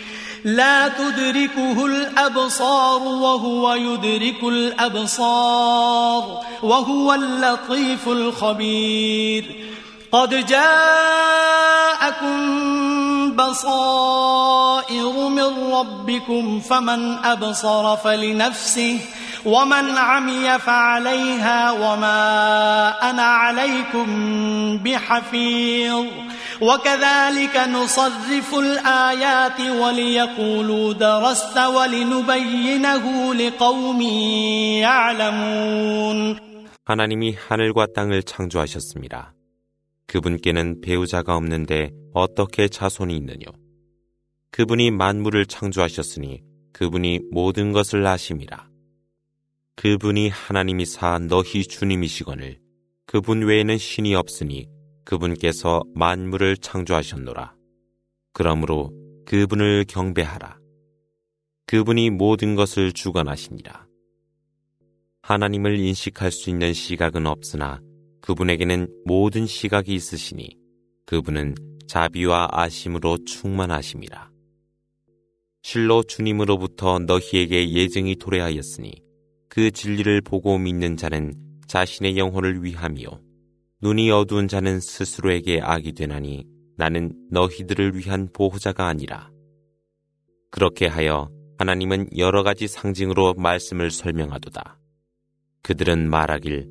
لا تدركه الأبصار وهو يدرك الأبصار وهو اللطيف الخبير. قد جاءكم بصائر من ربكم فمن أبصر فلنفسه ومن عمي فعليها وما أنا عليكم بحفيظ وكذلك نصرف الآيات وليقولوا درست ولنبينه لقوم يعلمون 하나님이 하늘과 땅을 창조하셨습니다. 그분께는 배우자가 없는데 어떻게 자손이 있느뇨? 그분이 만물을 창조하셨으니 그분이 모든 것을 아심이라. 그분이 하나님이사 너희 주님이시거늘 그분 외에는 신이 없으니 그분께서 만물을 창조하셨노라. 그러므로 그분을 경배하라. 그분이 모든 것을 주관하시니라. 하나님을 인식할 수 있는 시각은 없으나 그분에게는 모든 시각이 있으시니 그분은 자비와 아심으로 충만하심이라. 실로 주님으로부터 너희에게 예증이 도래하였으니 그 진리를 보고 믿는 자는 자신의 영혼을 위함이요. 눈이 어두운 자는 스스로에게 악이 되나니 나는 너희들을 위한 보호자가 아니라. 그렇게 하여 하나님은 여러 가지 상징으로 말씀을 설명하도다. 그들은 말하길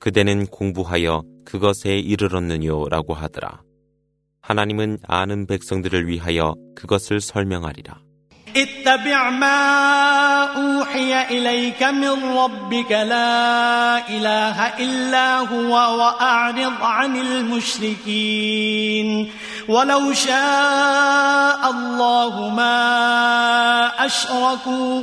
그대는 공부하여 그것에 이르렀느뇨 라고 하더라. 하나님은 아는 백성들을 위하여 그것을 설명하리라. اتبع ما أوحي إليك من ربك لا إله إلا هو وأعرض عن المشركين. ولو شاء الله ما أشركوا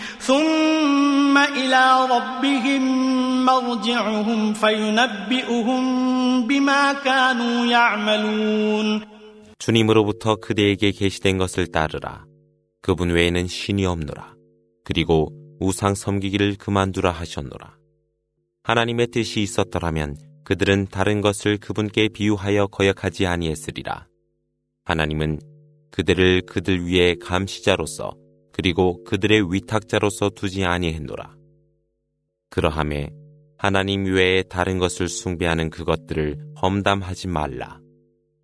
ثم إلى ربهم مرجعهم فينبئهم بما كانوا يعملون 주님으로부터 그대에게 계시된 것을 따르라. 그분 외에는 신이 없노라. 그리고 우상 섬기기를 그만두라 하셨노라. 하나님의 뜻이 있었더라면 그들은 다른 것을 그분께 비유하여 거역하지 아니했으리라. 하나님은 그들을 그들 위에 감시자로서 그리고 그들의 위탁자로서 두지 아니했노라. 그러함에 하나님 외에 다른 것을 숭배하는 그것들을 험담하지 말라.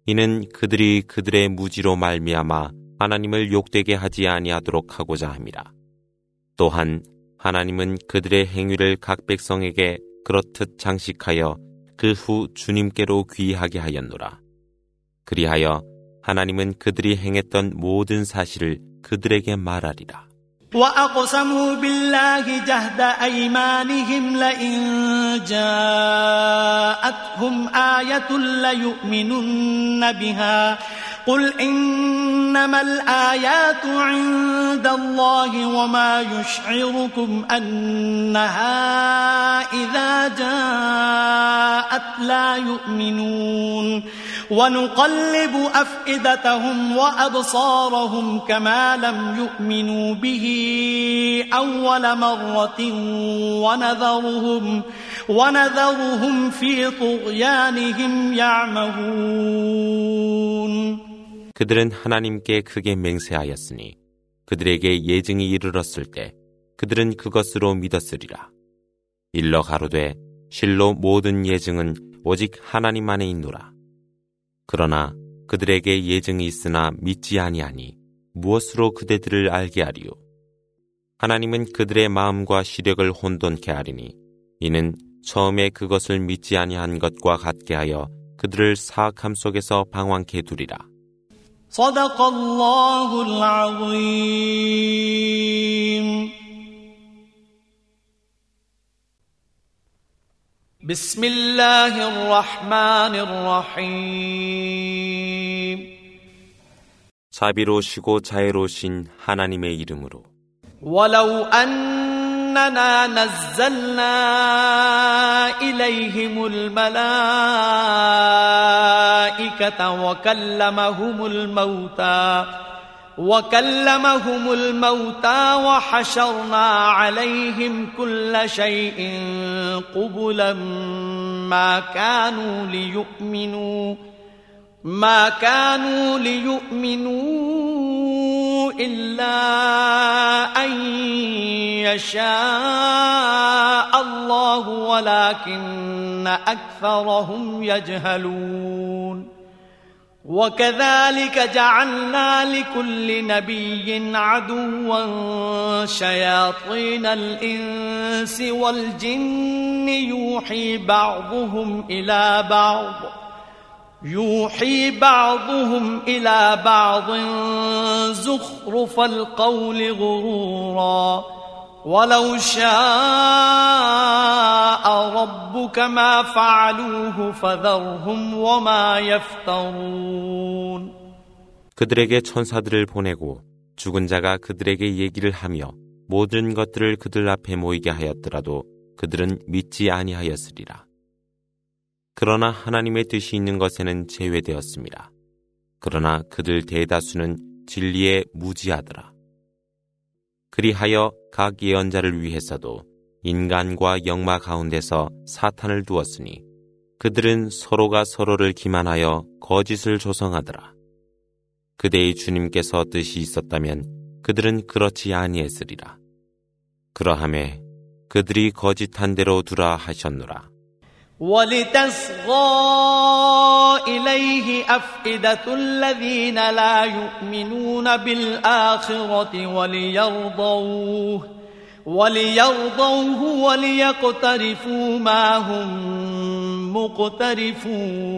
이는 그들이 그들의 무지로 말미암아 하나님을 욕되게 하지 아니하도록 하고자 함이라. 또한 하나님은 그들의 행위를 각 백성에게 그렇듯 장식하여 그 후 주님께로 귀하게 하였노라. 그리하여 하나님은 그들이 행했던 모든 사실을 그들에게 말하리라. وأقسموا بالله جهد أيمانهم لئن جاءتهم آية ليؤمنن بها قل إنما الآيات عند الله وما يشعركم أنها إذا جاءت لا يؤمنون ونقلب أفئدتهم وأبصارهم كما لم يؤمنوا به أول مرة ونذرهم ونذرهم في طغيانهم يعمهون 그들은 하나님께 크게 맹세하였으니 그들에게 예증이 이르렀을 때 그들은 그것으로 믿었으리라. 일러 가로되 실로 모든 예증은 오직 하나님 안에 있노라. 그러나 그들에게 예증이 있으나 믿지 아니하니 무엇으로 그대들을 알게 하리요. 하나님은 그들의 마음과 시력을 혼돈케 하리니 이는 처음에 그것을 믿지 아니한 것과 같게 하여 그들을 사악함 속에서 방황케 두리라. صدق الله العظيم بسم الله الرحمن الرحيم 자비로우시고 자애로우신 하나님의 이름으로 ولو أننا نزلنا إليهم الملائكة وكلمهم الموتى وكلمهم الموتى وحشرنا عليهم كل شيء قبلا ما كانوا ليؤمنوا ما كانوا ليؤمنوا إلا أن يشاء الله ولكن أكثرهم يجهلون. وكذلك جعلنا لكل نبي عدوا شياطين الإنس والجن يوحي بعضهم إلى بعض يوحي بعضهم إلى بعض زخرف القول غرورا. ولو شاء ربك ما فعلوه فذرهم وما يفترون 그들에게 천사들을 보내고 죽은 자가 그들에게 얘기를 하며 모든 것들을 그들 앞에 모이게 하였더라도 그들은 믿지 아니하였으리라. 그러나 하나님의 뜻이 있는 것에는 제외되었습니다. 그러나 그들 대다수는 진리에 무지하더라. 그리하여 각 예언자를 위해서도 인간과 영마 가운데서 사탄을 두었으니 그들은 서로가 서로를 기만하여 거짓을 조성하더라. 그대의 주님께서 뜻이 있었다면 그들은 그렇지 아니했으리라. 그러함에 그들이 거짓한 대로 두라 하셨노라. ولتصغى إليه أفئدة الذين لا يؤمنون بالآخرة وليرضوه وليرضوه وليقترفوا ما هم مقترفون.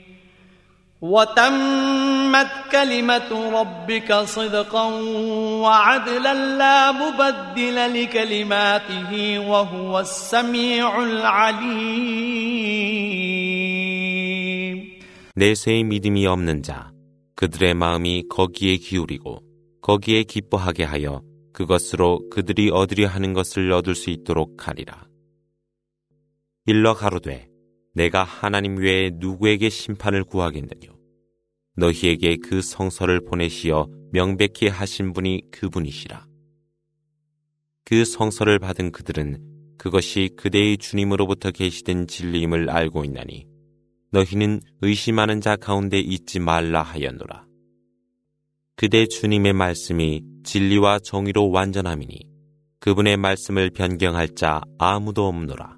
وتمت كلمة ربك صدقا وعدلا لا مبدل لكلماته وهو السميع العليم 내세의 믿음이 없는 자 그들의 마음이 거기에 기울이고 거기에 기뻐하게 하여 그것으로 그들이 얻으려 하는 것을 얻을 수 있도록 하리라. 일러 가로되 내가 하나님 외에 누구에게 심판을 구하겠느뇨. 너희에게 그 성서를 보내시어 명백히 하신 분이 그분이시라. 그 성서를 받은 그들은 그것이 그대의 주님으로부터 계시된 진리임을 알고 있나니 너희는 의심하는 자 가운데 있지 말라 하였노라. 그대 주님의 말씀이 진리와 정의로 완전함이니 그분의 말씀을 변경할 자 아무도 없노라.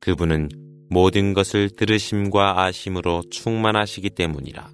그분은 모든 것을 들으심과 아심으로 충만하시기 때문이라.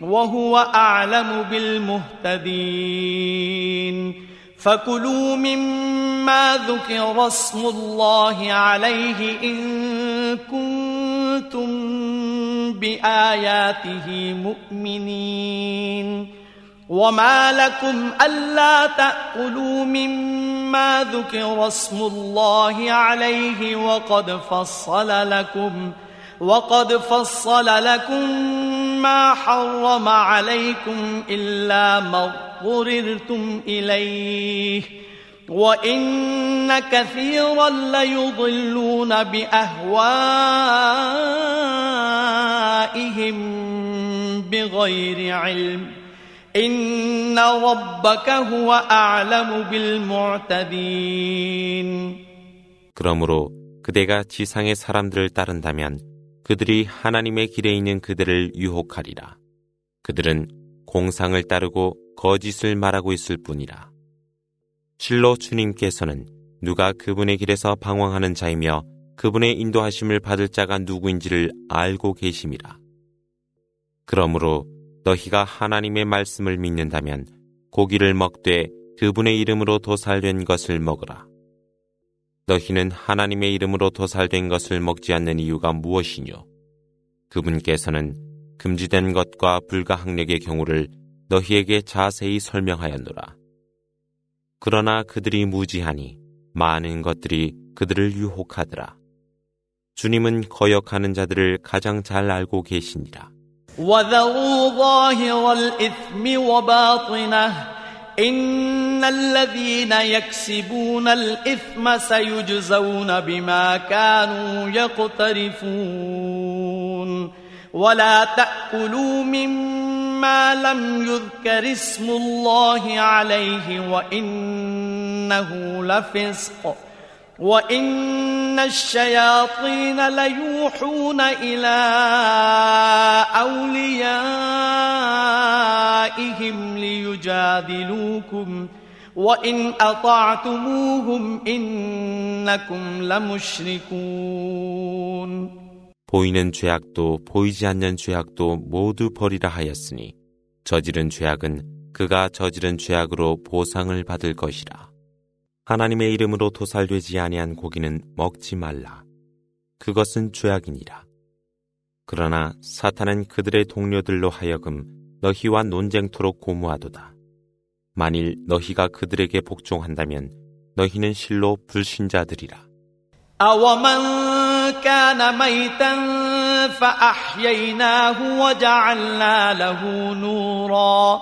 وهو أعلم بالمهتدين. فكلوا مما ذكر اسم الله عليه إن كنتم بآياته مؤمنين. وما لكم ألا تأكلوا مما ما ذكر اسم الله عليه وقد فصل لكم وقد فصل لكم ما حرم عليكم إلا ما اضطررتم إليه وإن كثيرا ليضلون بأهوائهم بغير علم إن ربك هو أعلم بالمعتدين 그러므로 그대가 지상의 사람들을 따른다면 그들이 하나님의 길에 있는 그들을 유혹하리라. 그들은 공상을 따르고 거짓을 말하고 있을 뿐이라. 실로 주님께서는 누가 그분의 길에서 방황하는 자이며 그분의 인도하심을 받을 자가 누구인지를 알고 계심이라. 그러므로 너희가 하나님의 말씀을 믿는다면 고기를 먹되 그분의 이름으로 도살된 것을 먹으라. 너희는 하나님의 이름으로 도살된 것을 먹지 않는 이유가 무엇이뇨? 그분께서는 금지된 것과 불가항력의 경우를 너희에게 자세히 설명하였노라. 그러나 그들이 무지하니 많은 것들이 그들을 유혹하더라. 주님은 거역하는 자들을 가장 잘 알고 계시니라. إن الذين يكسبون الإثم سيجزون بما كانوا يقترفون. ولا تأكلوا مما لم يذكر اسم الله عليه وإنه لفسق. وإن الشياطين ليوحون إلى أوليائهم ليجادلوكم وإن أطعتموهم إنكم لمشركون 보이는 죄악도 보이지 않는 죄악도 모두 버리라 하였으니 저지른 죄악은 그가 저지른 죄악으로 보상을 받을 것이라. 하나님의 이름으로 도살되지 아니한 고기는 먹지 말라. 그것은 죄악이니라. 그러나 사탄은 그들의 동료들로 하여금 너희와 논쟁토록 고무하도다. 만일 너희가 그들에게 복종한다면 너희는 실로 불신자들이라. أومن كان ميتا فأحييناه وجعلنا له نورا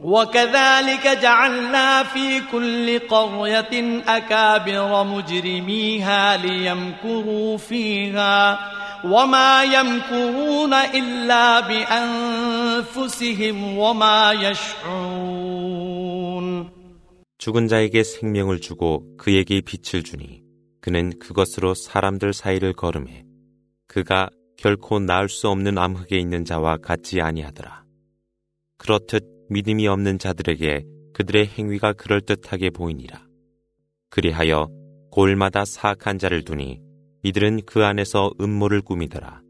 وكذلك جعلنا في كل قرية أكابر مجرميها ليمكروا فيها وما يمكرون إلا بأنفسهم وما يشعرون 죽은 자에게 생명을 주고 그에게 빛을 주니 그는 그것으로 사람들 사이를 걸음해 그가 결코 나을 수 없는 암흑에 있는 자와 같지 아니하더라. 그렇듯 믿음이 없는 자들에게 그들의 행위가 그럴듯하게 보이니라. 그리하여 골마다 사악한 자를 두니 이들은 그 안에서 음모를 꾸미더라.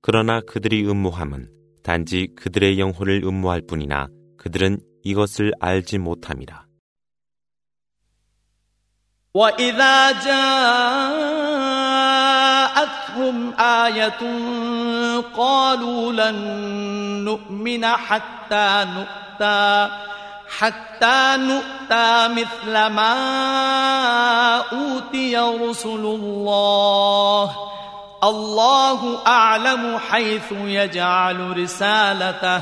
그러나 그들이 음모함은 단지 그들의 영혼을 음모할 뿐이나 그들은 이것을 알지 못함이라. وإذا جاءتهم آية قالوا لن نؤمن حتى نؤتى حتى نؤتى مثل ما أوتي رسل الله. الله أعلم حيث يجعل رسالته.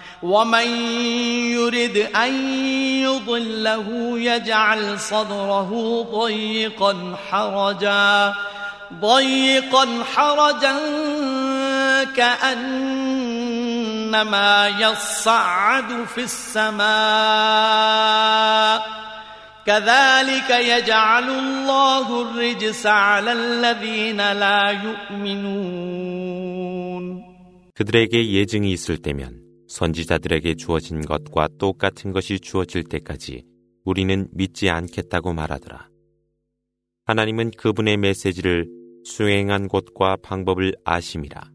ومن يرد أن يضله يجعل صدره ضيقا حرجا ضيقا حرجا كأنما يصعد في السماء كذلك يجعل الله الرجس على الذين لا يؤمنون 그들에게 예증이 있을 때면 선지자들에게 주어진 것과 똑같은 것이 주어질 때까지 우리는 믿지 않겠다고 말하더라. 하나님은 그분의 메시지를 수행한 곳과 방법을 아심이라.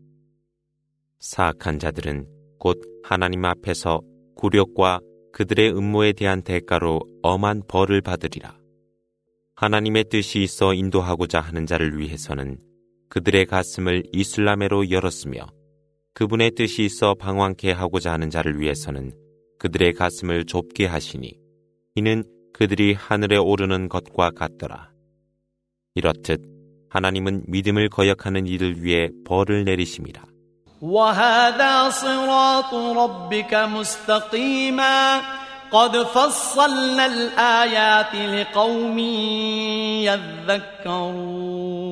사악한 자들은 곧 하나님 앞에서 굴욕과 그들의 음모에 대한 대가로 엄한 벌을 받으리라. 하나님의 뜻이 있어 인도하고자 하는 자를 위해서는 그들의 가슴을 이슬람에로 열었으며 그분의 뜻이 있어 방황케 하고자 하는 자를 위해서는 그들의 가슴을 좁게 하시니 이는 그들이 하늘에 오르는 것과 같더라. 이렇듯 하나님은 믿음을 거역하는 이들 위해 벌을 내리심이라. وهذا صراط ربك مستقيما قد فصلنا الآيات لقوم يذكرون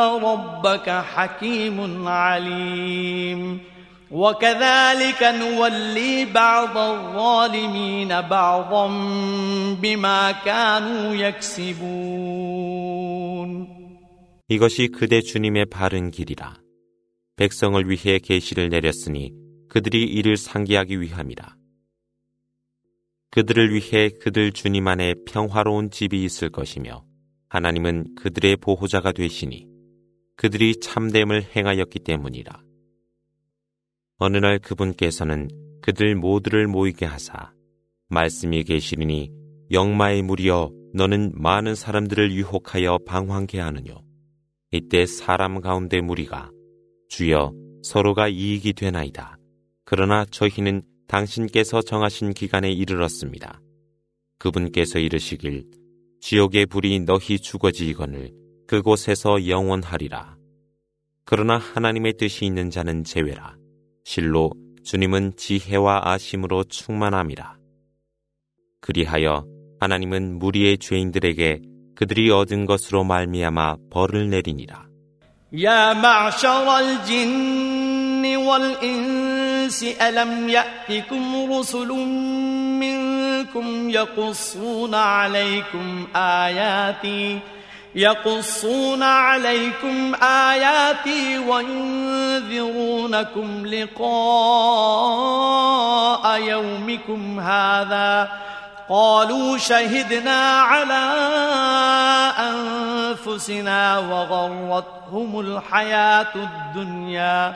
ربك حكيم عليم وكذلك نولي بعض الظالمين بعضا بما كانوا يكسبون 이것이 그대 주님의 바른 길이라. 백성을 위해 계시를 내렸으니 그들이 이를 상기하기 위함이라. 그들을 위해 그들 주님 안에 평화로운 집이 있을 것이며 하나님은 그들의 보호자가 되시니 그들이 참됨을 행하였기 때문이라. 어느 날 그분께서는 그들 모두를 모이게 하사 말씀이 계시리니 영마의 무리여 너는 많은 사람들을 유혹하여 방황케 하느뇨. 이때 사람 가운데 무리가 주여 서로가 이익이 되나이다. 그러나 저희는 당신께서 정하신 기간에 이르렀습니다. 그분께서 이르시길 지옥의 불이 너희 죽어지거늘 그곳에서 영원하리라. 그러나 하나님의 뜻이 있는 자는 제외라. 실로 주님은 지혜와 아심으로 충만함이라. 그리하여 하나님은 무리의 죄인들에게 그들이 얻은 것으로 말미암아 벌을 내리니라. يا معشر الجن والإنس ألم يأتكم رسل منكم يقصون عليكم آياتي يقصون عليكم آياتي وينذرونكم لقاء يومكم هذا. قالوا شهدنا على أنفسنا وغرتهم الحياة الدنيا.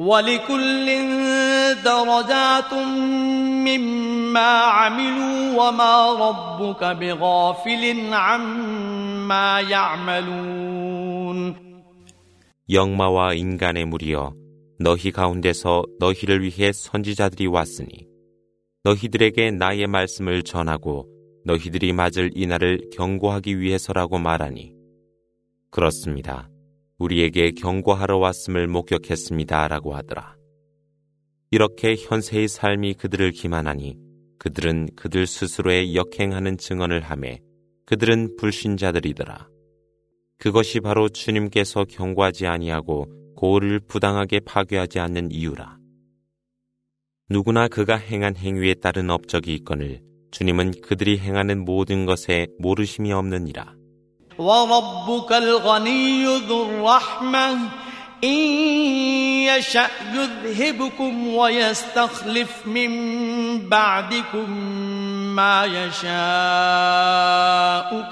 ولكل درجات مما عملوا وما ربك بغافل عما يعملون 영마와 인간의 무리여 너희 가운데서 너희를 위해 선지자들이 왔으니 너희들에게 나의 말씀을 전하고 너희들이 맞을 이날을 경고하기 위해서라고 말하니 그렇습니다. 우리에게 경고하러 왔음을 목격했습니다. 라고 하더라. 이렇게 현세의 삶이 그들을 기만하니 그들은 그들 스스로의 역행하는 증언을 함에 그들은 불신자들이더라. 그것이 바로 주님께서 경고하지 아니하고 고을을 부당하게 파괴하지 않는 이유라. 누구나 그가 행한 행위에 따른 업적이 있거늘 주님은 그들이 행하는 모든 것에 모르심이 없느니라. وربك الغني ذو الرحمة إن يشأ يذهبكم ويستخلف من بعدكم ما يشاء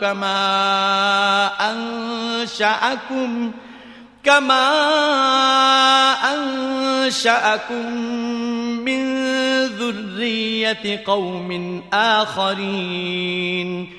كما أنشأكم كما أنشأكم من ذرية قوم آخرين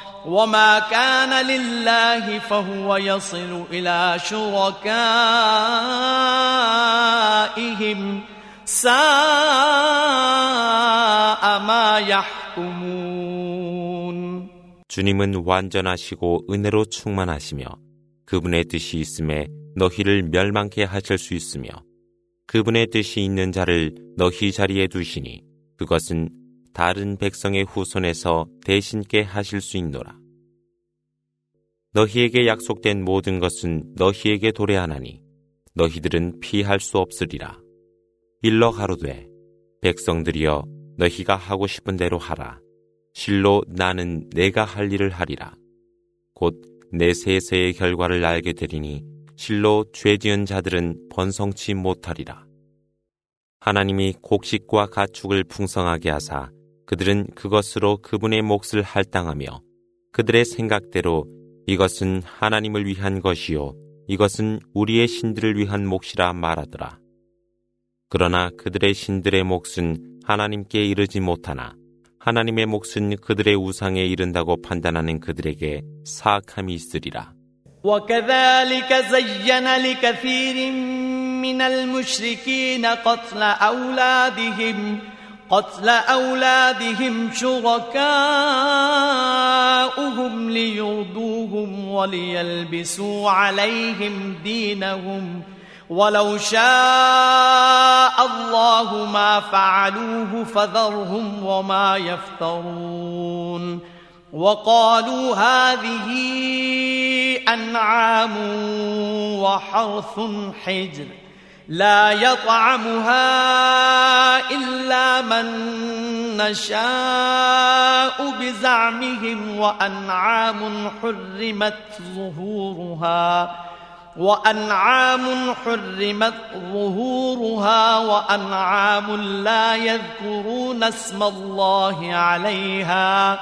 وما كان لله فهو يصل إلى شركائهم ساء ما يحكمون 주님은 완전하시고 은혜로 충만하시며 그분의 뜻이 있음에 너희를 멸망케 하실 수 있으며 그분의 뜻이 있는 자를 너희 자리에 두시니 그것은 다른 백성의 후손에서 대신께 하실 수 있노라. 너희에게 약속된 모든 것은 너희에게 도래하나니 너희들은 피할 수 없으리라. 일러 가로되 백성들이여 너희가 하고 싶은 대로 하라. 실로 나는 내가 할 일을 하리라. 곧 내 세세의 결과를 알게 되리니 실로 죄 지은 자들은 번성치 못하리라. 하나님이 곡식과 가축을 풍성하게 하사 그들은 그것으로 그분의 몫을 할당하며 그들의 생각대로 이것은 하나님을 위한 것이요 이것은 우리의 신들을 위한 몫이라 말하더라. 그러나 그들의 신들의 몫은 하나님께 이르지 못하나 하나님의 몫은 그들의 우상에 이른다고 판단하는 그들에게 사악함이 있으리라. وكذلك زين لكثير من المشركين قتل أولادهم قتل أولادهم شركاؤهم ليردوهم وليلبسوا عليهم دينهم. ولو شاء الله ما فعلوه فذرهم وما يفترون. وقالوا هذه أنعام وحرث حجر. لا يطعمها إلا من نشاء بزعمهم وأنعام حرمت ظهورها وأنعام حرمت ظهورها وأنعام لا يذكرون اسم الله عليها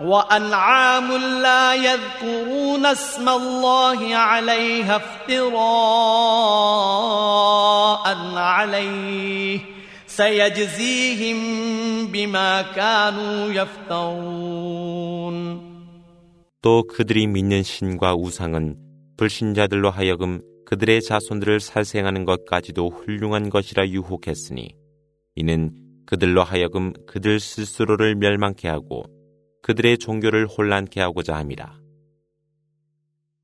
وأنعام لا يذكرون اسم الله عليها افتراء عليه سيجزيهم بما كانوا يفترون 또 그들이 믿는 신과 우상은 불신자들로 하여금 그들의 자손들을 살생하는 것까지도 훌륭한 것이라 유혹했으니 이는 그들로 하여금 그들 스스로를 멸망케 하고 그들의 종교를 혼란케 하고자 함이라.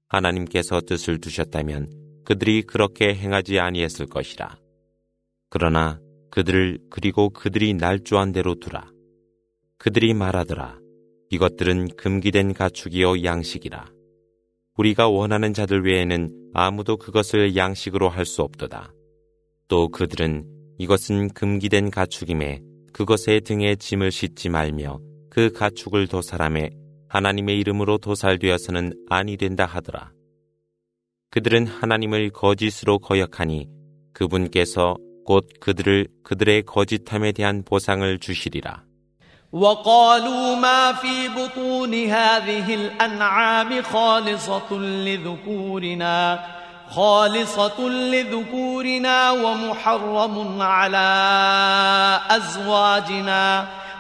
하나님께서 뜻을 두셨다면 그들이 그렇게 행하지 아니했을 것이라. 그러나 그들을 그리고 그들이 날조한 대로 두라. 그들이 말하더라. 이것들은 금기된 가축이요 양식이라. 우리가 원하는 자들 외에는 아무도 그것을 양식으로 할 수 없도다. 또 그들은 이것은 금기된 가축임에 그것의 등에 짐을 싣지 말며 그 가축을 도살함에 하나님의 이름으로 도살되어서는 아니 된다 하더라. 그들은 하나님을 거짓으로 거역하니 그분께서 곧 그들을 그들의 거짓함에 대한 보상을 주시리라. وقالوا ما في بطون هذه الأنعام خالصة لذكورنا خالصة لذكورنا ومحرم على أزواجنا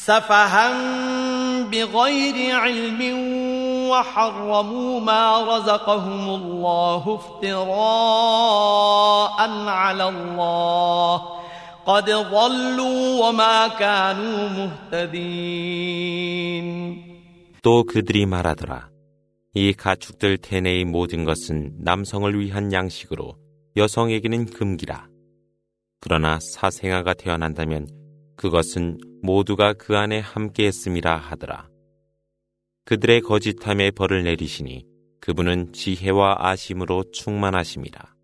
سفها بغير علم وحرموا ما رزقهم الله افتراء على الله قد ضلوا وما كانوا مهتدين 또 그들이 말하더라 이 가축들 태내의 모든 것은 남성을 위한 양식으로 여성에게는 금기라. 그러나 사생아가 태어난다면 그것은 모두가 그 안에 함께 했음이라 하더라. 그들의 거짓함에 벌을 내리시니 그분은 지혜와 아심으로 충만하심이라.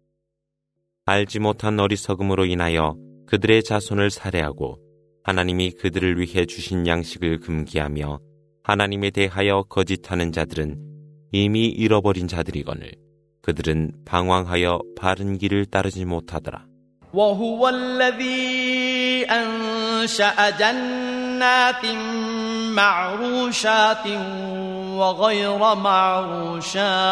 알지 못한 어리석음으로 인하여 그들의 자손을 살해하고 하나님이 그들을 위해 주신 양식을 금기하며 하나님에 대하여 거짓하는 자들은 이미 잃어버린 자들이거늘 그들은 방황하여 바른 길을 따르지 못하더라. وهو الذي أنشأ جنات معروشات وغير معروشات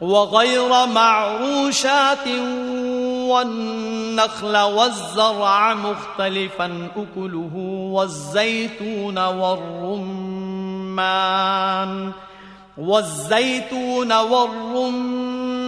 وغير معروشات والنخل والزرع مختلفا أكله والزيتون والرمان والزيتون والرمان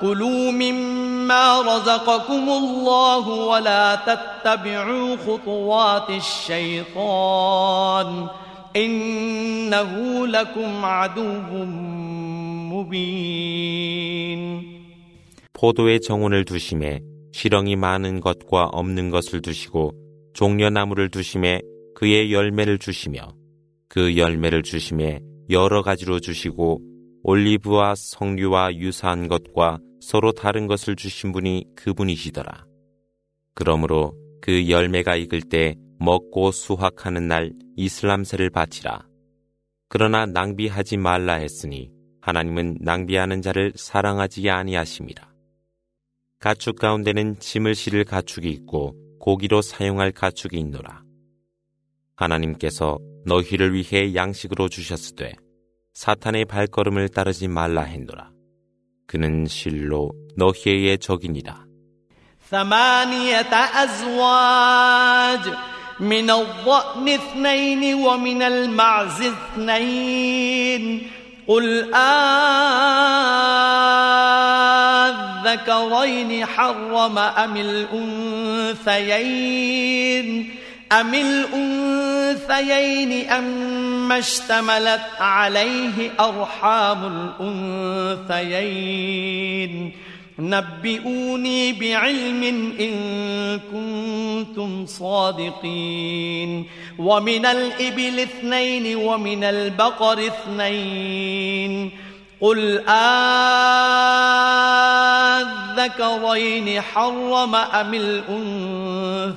كلوا مما رزقكم الله ولا تتبعوا خطوات الشيطان إنه لكم عدو مبين 포도의 정원을 두심에 시렁이 많은 것과 없는 것을 두시고 종려나무를 두심에 그의 열매를 주시며 그 열매를 주심에 여러 가지로 주시고 올리브와 석류와 유사한 것과 서로 다른 것을 주신 분이 그분이시더라. 그러므로 그 열매가 익을 때 먹고 수확하는 날 이슬람세를 바치라. 그러나 낭비하지 말라 했으니 하나님은 낭비하는 자를 사랑하지 아니하심이라. 가축 가운데는 짐을 실을 가축이 있고 고기로 사용할 가축이 있노라. 하나님께서 너희를 위해 양식으로 주셨으되 사탄의 발걸음을 따르지 말라 했노라. 그는 실로 너희의 적이니라. ثمانية أزواج من الضأن اثنين ومن المعز اثنين قل آذكرين حرم أم الأنثيين أم الأنثيين أم اشتملت عليه أرحام الأنثيين؟ نبئوني بعلم إن كنتم صادقين. ومن الإبل اثنين ومن البقر اثنين. قل آذكرين حرم أم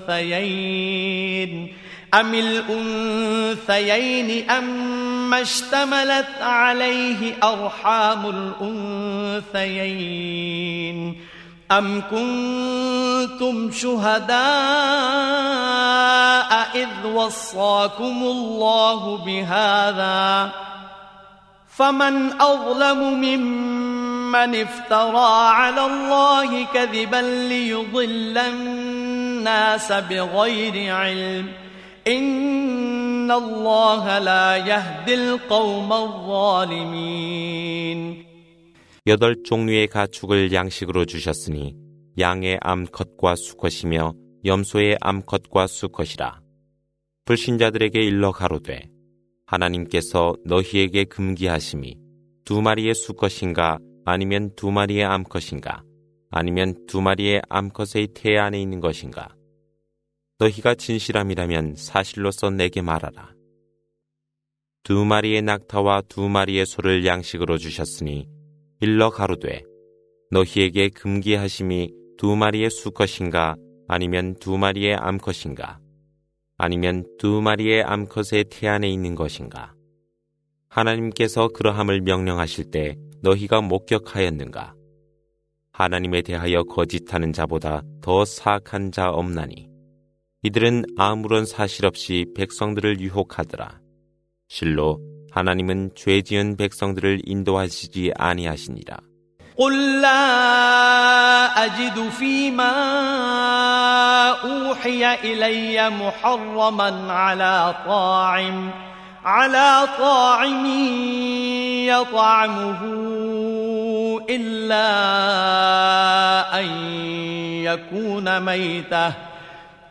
الأنثيين أم الأنثيين أم اشتملت عليه أرحام الأنثيين أم كنتم شهداء إذ وصاكم الله بهذا فمن أظلم ممن افترى على الله كذبا ليضل الناس بغير علم إن الله لا يهدي القوم الظالمين 여덟 종류의 가축을 양식으로 주셨으니 양의 암컷과 수컷이며 염소의 암컷과 수컷이라. 불신자들에게 일러 가로되 하나님께서 너희에게 금기하심이 두 마리의 수컷인가 아니면 두 마리의 암컷인가 아니면 두 마리의 암컷의 태 안에 있는 것인가 너희가 진실함이라면 사실로서 내게 말하라. 두 마리의 낙타와 두 마리의 소를 양식으로 주셨으니 일러 가로되 너희에게 금기하심이 두 마리의 수컷인가 아니면 두 마리의 암컷인가 아니면 두 마리의 암컷의 태 안에 있는 것인가? 하나님께서 그러함을 명령하실 때 너희가 목격하였는가? 하나님에 대하여 거짓하는 자보다 더 사악한 자 없나니? 이들은 아무런 사실 없이 백성들을 유혹하더라. 실로 하나님은 죄 지은 백성들을 인도하시지 아니하시니라. قل لا أجد فيما أوحي إلي محرما على طاعم على طاعم يطعمه إلا أن يكون ميتةً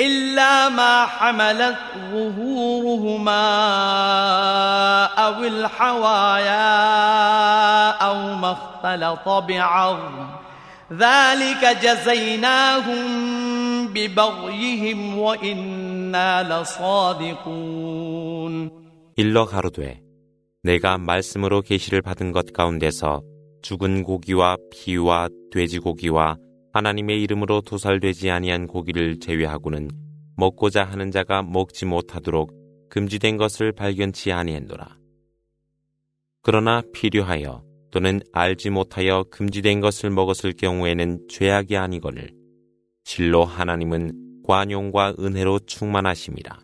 إلا ما حملت ظهورهما أو الحوايا أو ما اختلط بعظم ذلك جزيناهم ببغيهم وإنا لصادقون 일러 가로되 내가 말씀으로 계시를 받은 것 가운데서 죽은 고기와 피와 돼지고기와 하나님의 이름으로 도살되지 아니한 고기를 제외하고는 먹고자 하는 자가 먹지 못하도록 금지된 것을 발견치 아니했노라. 그러나 필요하여 또는 알지 못하여 금지된 것을 먹었을 경우에는 죄악이 아니거늘 실로 하나님은 관용과 은혜로 충만하심이라.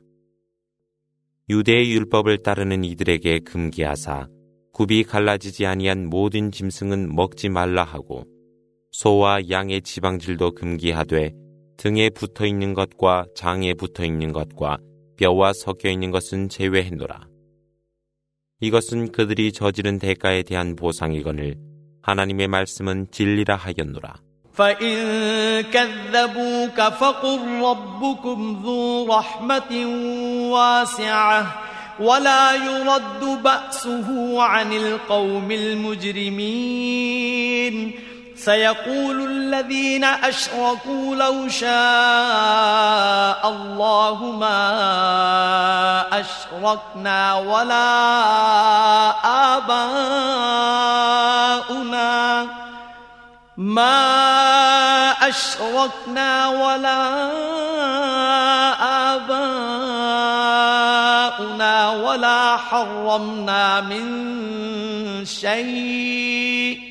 유대의 율법을 따르는 이들에게 금기하사 굽이 갈라지지 아니한 모든 짐승은 먹지 말라 하고 소와 양의 지방질도 금기하되 등에 붙어 있는 것과 장에 붙어 있는 것과 뼈와 섞여 있는 것은 제외했노라. 이것은 그들이 저지른 대가에 대한 보상이거늘 하나님의 말씀은 진리라 하였노라. فإن كذبوك فقل ربكم ذو رحمة واسعة ولا يرد بأسه عن القوم المجرمين سيقول الذين أشركوا لو شاء الله ما أشركنا ولا آباؤنا ما أشركنا ولا آباؤنا ولا حرمنا من شيء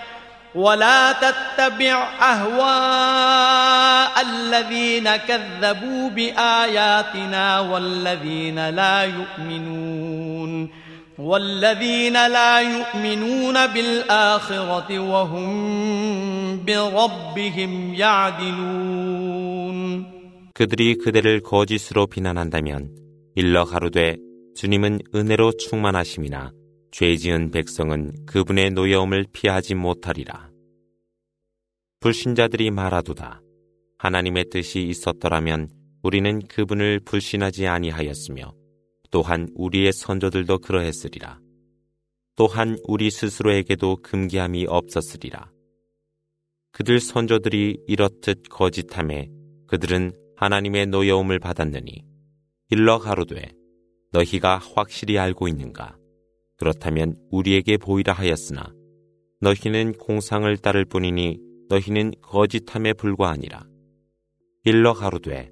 ولا تتبع أهواء الذين كذبوا بآياتنا والذين لا يؤمنون والذين لا يؤمنون بالآخرة وهم بربهم يعدلون 그들이 그대를 거짓으로 비난한다면 일러 가로되 주님은 은혜로 충만하심이나 죄 지은 백성은 그분의 노여움을 피하지 못하리라. 불신자들이 말하도다. 하나님의 뜻이 있었더라면 우리는 그분을 불신하지 아니하였으며 또한 우리의 선조들도 그러했으리라. 또한 우리 스스로에게도 금기함이 없었으리라. 그들 선조들이 이렇듯 거짓함에 그들은 하나님의 노여움을 받았느니 일러 가로되 너희가 확실히 알고 있는가? 그렇다면 우리에게 보이라 하였으나 너희는 공상을 따를 뿐이니 너희는 거짓함에 불과하니라. 일러 가로되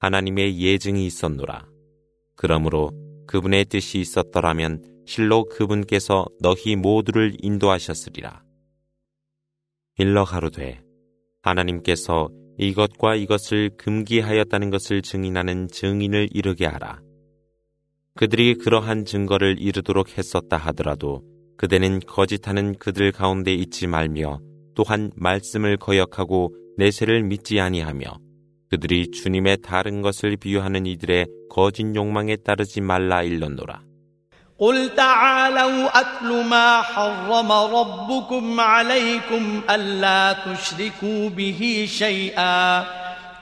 하나님의 예증이 있었노라. 그러므로 그분의 뜻이 있었더라면 실로 그분께서 너희 모두를 인도하셨으리라. 일러 가로되 하나님께서 이것과 이것을 금기하였다는 것을 증인하는 증인을 이르게 하라. 그들이 그러한 증거를 이루도록 했었다 하더라도 그대는 거짓하는 그들 가운데 있지 말며 또한 말씀을 거역하고 내세를 믿지 아니하며 그들이 주님의 다른 것을 비유하는 이들의 거짓 욕망에 따르지 말라 일렀노라. قل تعالوا أتل ما حرم ربكم عليكم ألا تشركوا به شيئا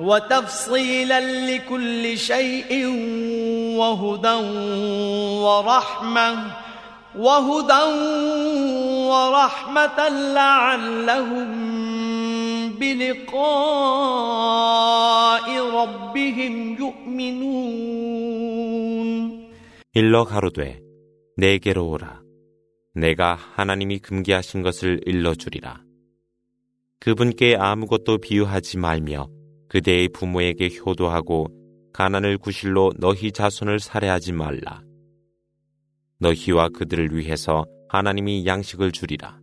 وتفصيلا لكل شيء وهدى ورحمه وهدى ورحمة لعلهم بلقاء ربهم يؤمنون 일러 가로되 내게로 오라 내가 하나님이 금기하신 것을 일러주리라 그분께 아무것도 비유하지 말며 그대의 부모에게 효도하고 가난을 구실로 너희 자손을 살해하지 말라 너희와 그들을 위해서 하나님이 양식을 주리라.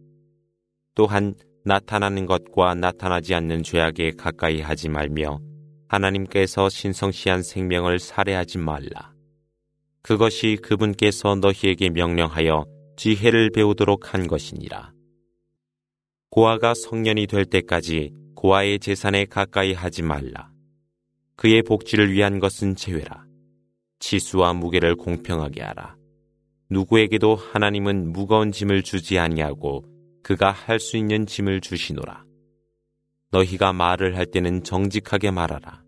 또한 나타나는 것과 나타나지 않는 죄악에 가까이 하지 말며 하나님께서 신성시한 생명을 살해하지 말라. 그것이 그분께서 너희에게 명령하여 지혜를 배우도록 한 것이니라. 고아가 성년이 될 때까지 고아의 재산에 가까이 하지 말라. 그의 복지를 위한 것은 제외라. 치수와 무게를 공평하게 하라. 누구에게도 하나님은 무거운 짐을 주지 아니하고 그가 할 수 있는 짐을 주시노라. 너희가 말을 할 때는 정직하게 말하라.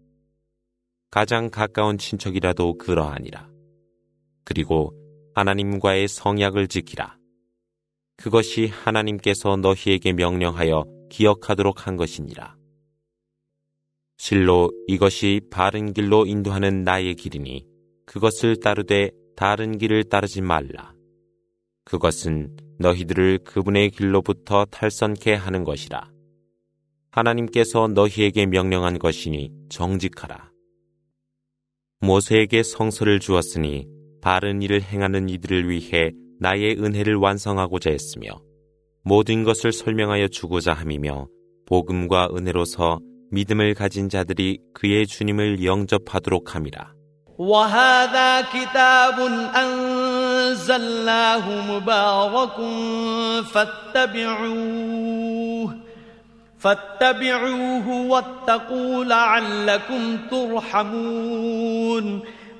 가장 가까운 친척이라도 그러하니라. 그리고 하나님과의 성약을 지키라. 그것이 하나님께서 너희에게 명령하여 기억하도록 한 것이니라. 실로 이것이 바른 길로 인도하는 나의 길이니 그것을 따르되 다른 길을 따르지 말라. 그것은 너희들을 그분의 길로부터 탈선케 하는 것이라. 하나님께서 너희에게 명령한 것이니 정직하라. 모세에게 성서를 주었으니 바른 일을 행하는 이들을 위해 나의 은혜를 완성하고자 했으며 모든 것을 설명하여 주고자 함이며 복음과 은혜로서 믿음을 가진 자들이 그의 주님을 영접하도록 함이라. وهذا كتاب أنزلناه مبارك فاتبعوه فاتبعوه واتقوا لعلكم ترحمون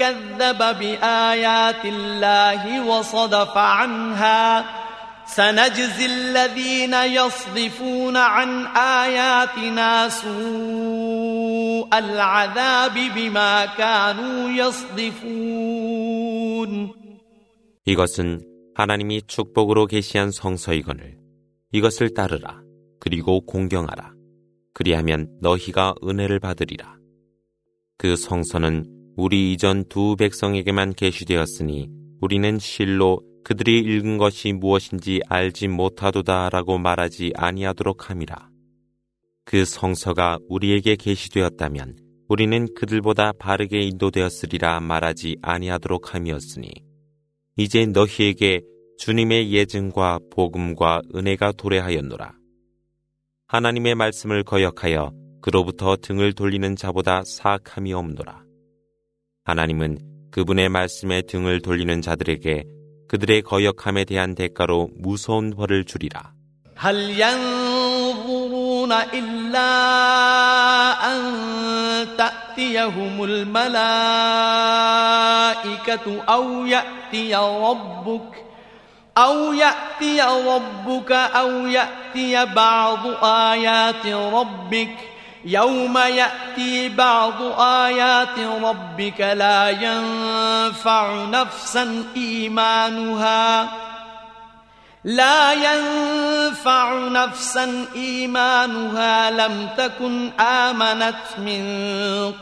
كذب بآيات الله وصدف عنها سنجزي الذين يصدفون عن آياتنا سوء العذاب بما كانوا يصدفون 이것은 하나님이 축복으로 계시한 성서이거늘 이것을 따르라 그리고 공경하라 그리하면 너희가 은혜를 받으리라. 그 성서는 우리 이전 두 백성에게만 계시되었으니 우리는 실로 그들이 읽은 것이 무엇인지 알지 못하도다라고 말하지 아니하도록 함이라. 그 성서가 우리에게 계시되었다면 우리는 그들보다 바르게 인도되었으리라 말하지 아니하도록 함이었으니 이제 너희에게 주님의 예증과 복음과 은혜가 도래하였노라. 하나님의 말씀을 거역하여 그로부터 등을 돌리는 자보다 사악함이 없노라. 하나님은 그분의 말씀에 등을 돌리는 자들에게 그들의 거역함에 대한 대가로 무서운 벌을 주리라. هل ينظرون إلا أن تأتيهم الملائكة أو يأتي ربك أو يأتي ربك أو يأتي بعض آيات ربك يوم يأتي بعض آيات ربك لا ينفع نفسا إيمانها. لا ينفع نفسا إيمانها لم تكن آمنت من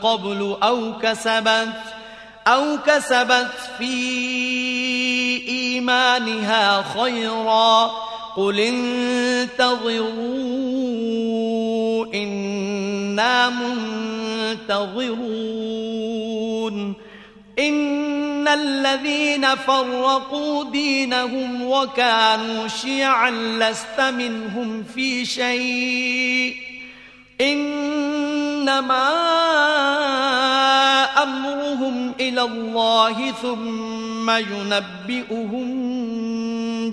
قبل أو كسبت أو كسبت في إيمانها خيرا. قل انتظروا إنا منتظرون. إن الذين فرقوا دينهم وكانوا شيعا لست منهم في شيء. إنما أمرهم إلى الله ثم ينبئهم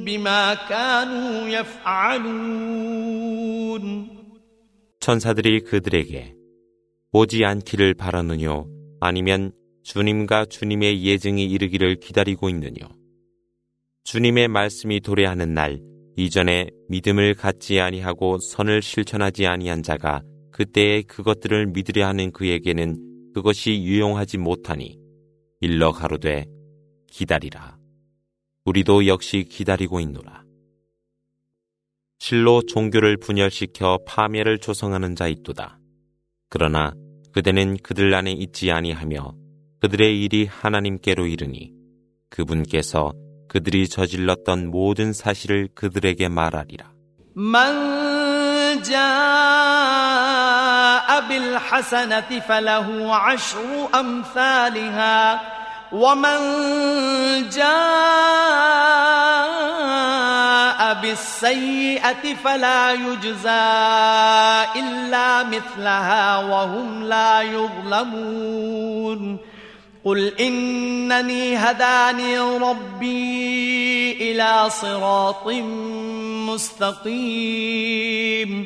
بما كانوا يفعلون 천사들이 그들에게 오지 않기를 바라느뇨 아니면 주님과 주님의 예증이 이르기를 기다리고 있느뇨 주님의 말씀이 도래하는 날 이전에 믿음을 갖지 아니하고 선을 실천하지 아니한 자가 그때에 그것들을 믿으려 하는 그에게는 그것이 유용하지 못하니 일러 가로되 기다리라. 우리도 역시 기다리고 있노라. 실로 종교를 분열시켜 파멸을 조성하는 자 있도다. 그러나 그대는 그들 안에 있지 아니하며 그들의 일이 하나님께로 이르니 그분께서 그들이 저질렀던 모든 사실을 그들에게 말하리라. 만자 بالحسنة فله عشر أمثالها. ومن جاء بالسيئة فلا يجزى إلا مثلها وهم لا يظلمون. قل إنني هداني ربي إلى صراط مستقيم.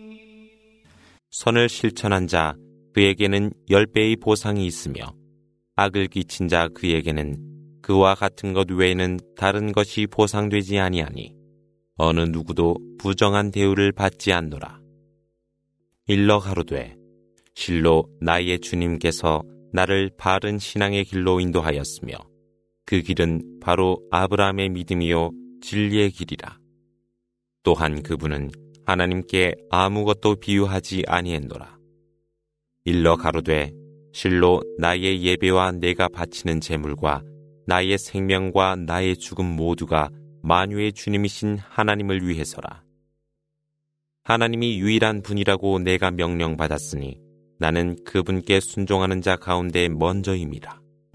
선을 실천한 자 그에게는 열 배의 보상이 있으며 악을 끼친 자 그에게는 그와 같은 것 외에는 다른 것이 보상되지 아니하니 어느 누구도 부정한 대우를 받지 않노라. 일러 가로되 실로 나의 주님께서 나를 바른 신앙의 길로 인도하였으며 그 길은 바로 아브라함의 믿음이요 진리의 길이라. 또한 그분은 하나님께 아무것도 비유하지 아니했노라. 일러 가로되 실로 나의 예배와 내가 바치는 제물과 나의 생명과 나의 죽음 모두가 만유의 주님이신 하나님을 위해서라. 하나님이 유일한 분이라고 내가 명령받았으니 나는 그분께 순종하는 자 가운데 먼저입니다.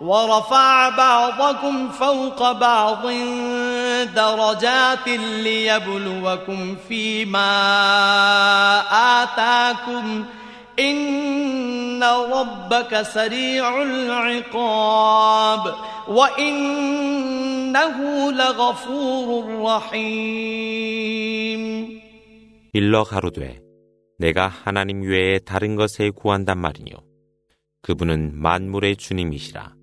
ورفع بعضكم فوق بعض درجات ليبلوكم فيما آتاكم إن ربك سريع العقاب وإنه لغفور رحيم 일러 가로되 내가 하나님 외에 다른 것에 구한단 말이뇨 그분은 만물의 주님이시라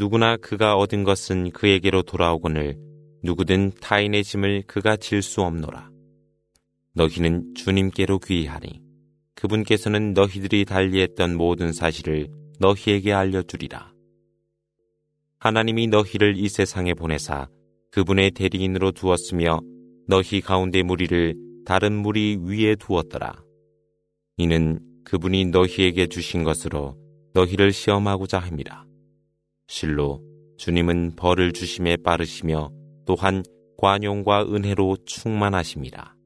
누구나 그가 얻은 것은 그에게로 돌아오거늘 누구든 타인의 짐을 그가 질 수 없노라. 너희는 주님께로 귀하니 그분께서는 너희들이 달리했던 모든 사실을 너희에게 알려주리라. 하나님이 너희를 이 세상에 보내사 그분의 대리인으로 두었으며 너희 가운데 무리를 다른 무리 위에 두었더라. 이는 그분이 너희에게 주신 것으로 너희를 시험하고자 함이라. 실로 주님은 벌을 주심에 빠르시며 또한 관용과 은혜로 충만하십니다.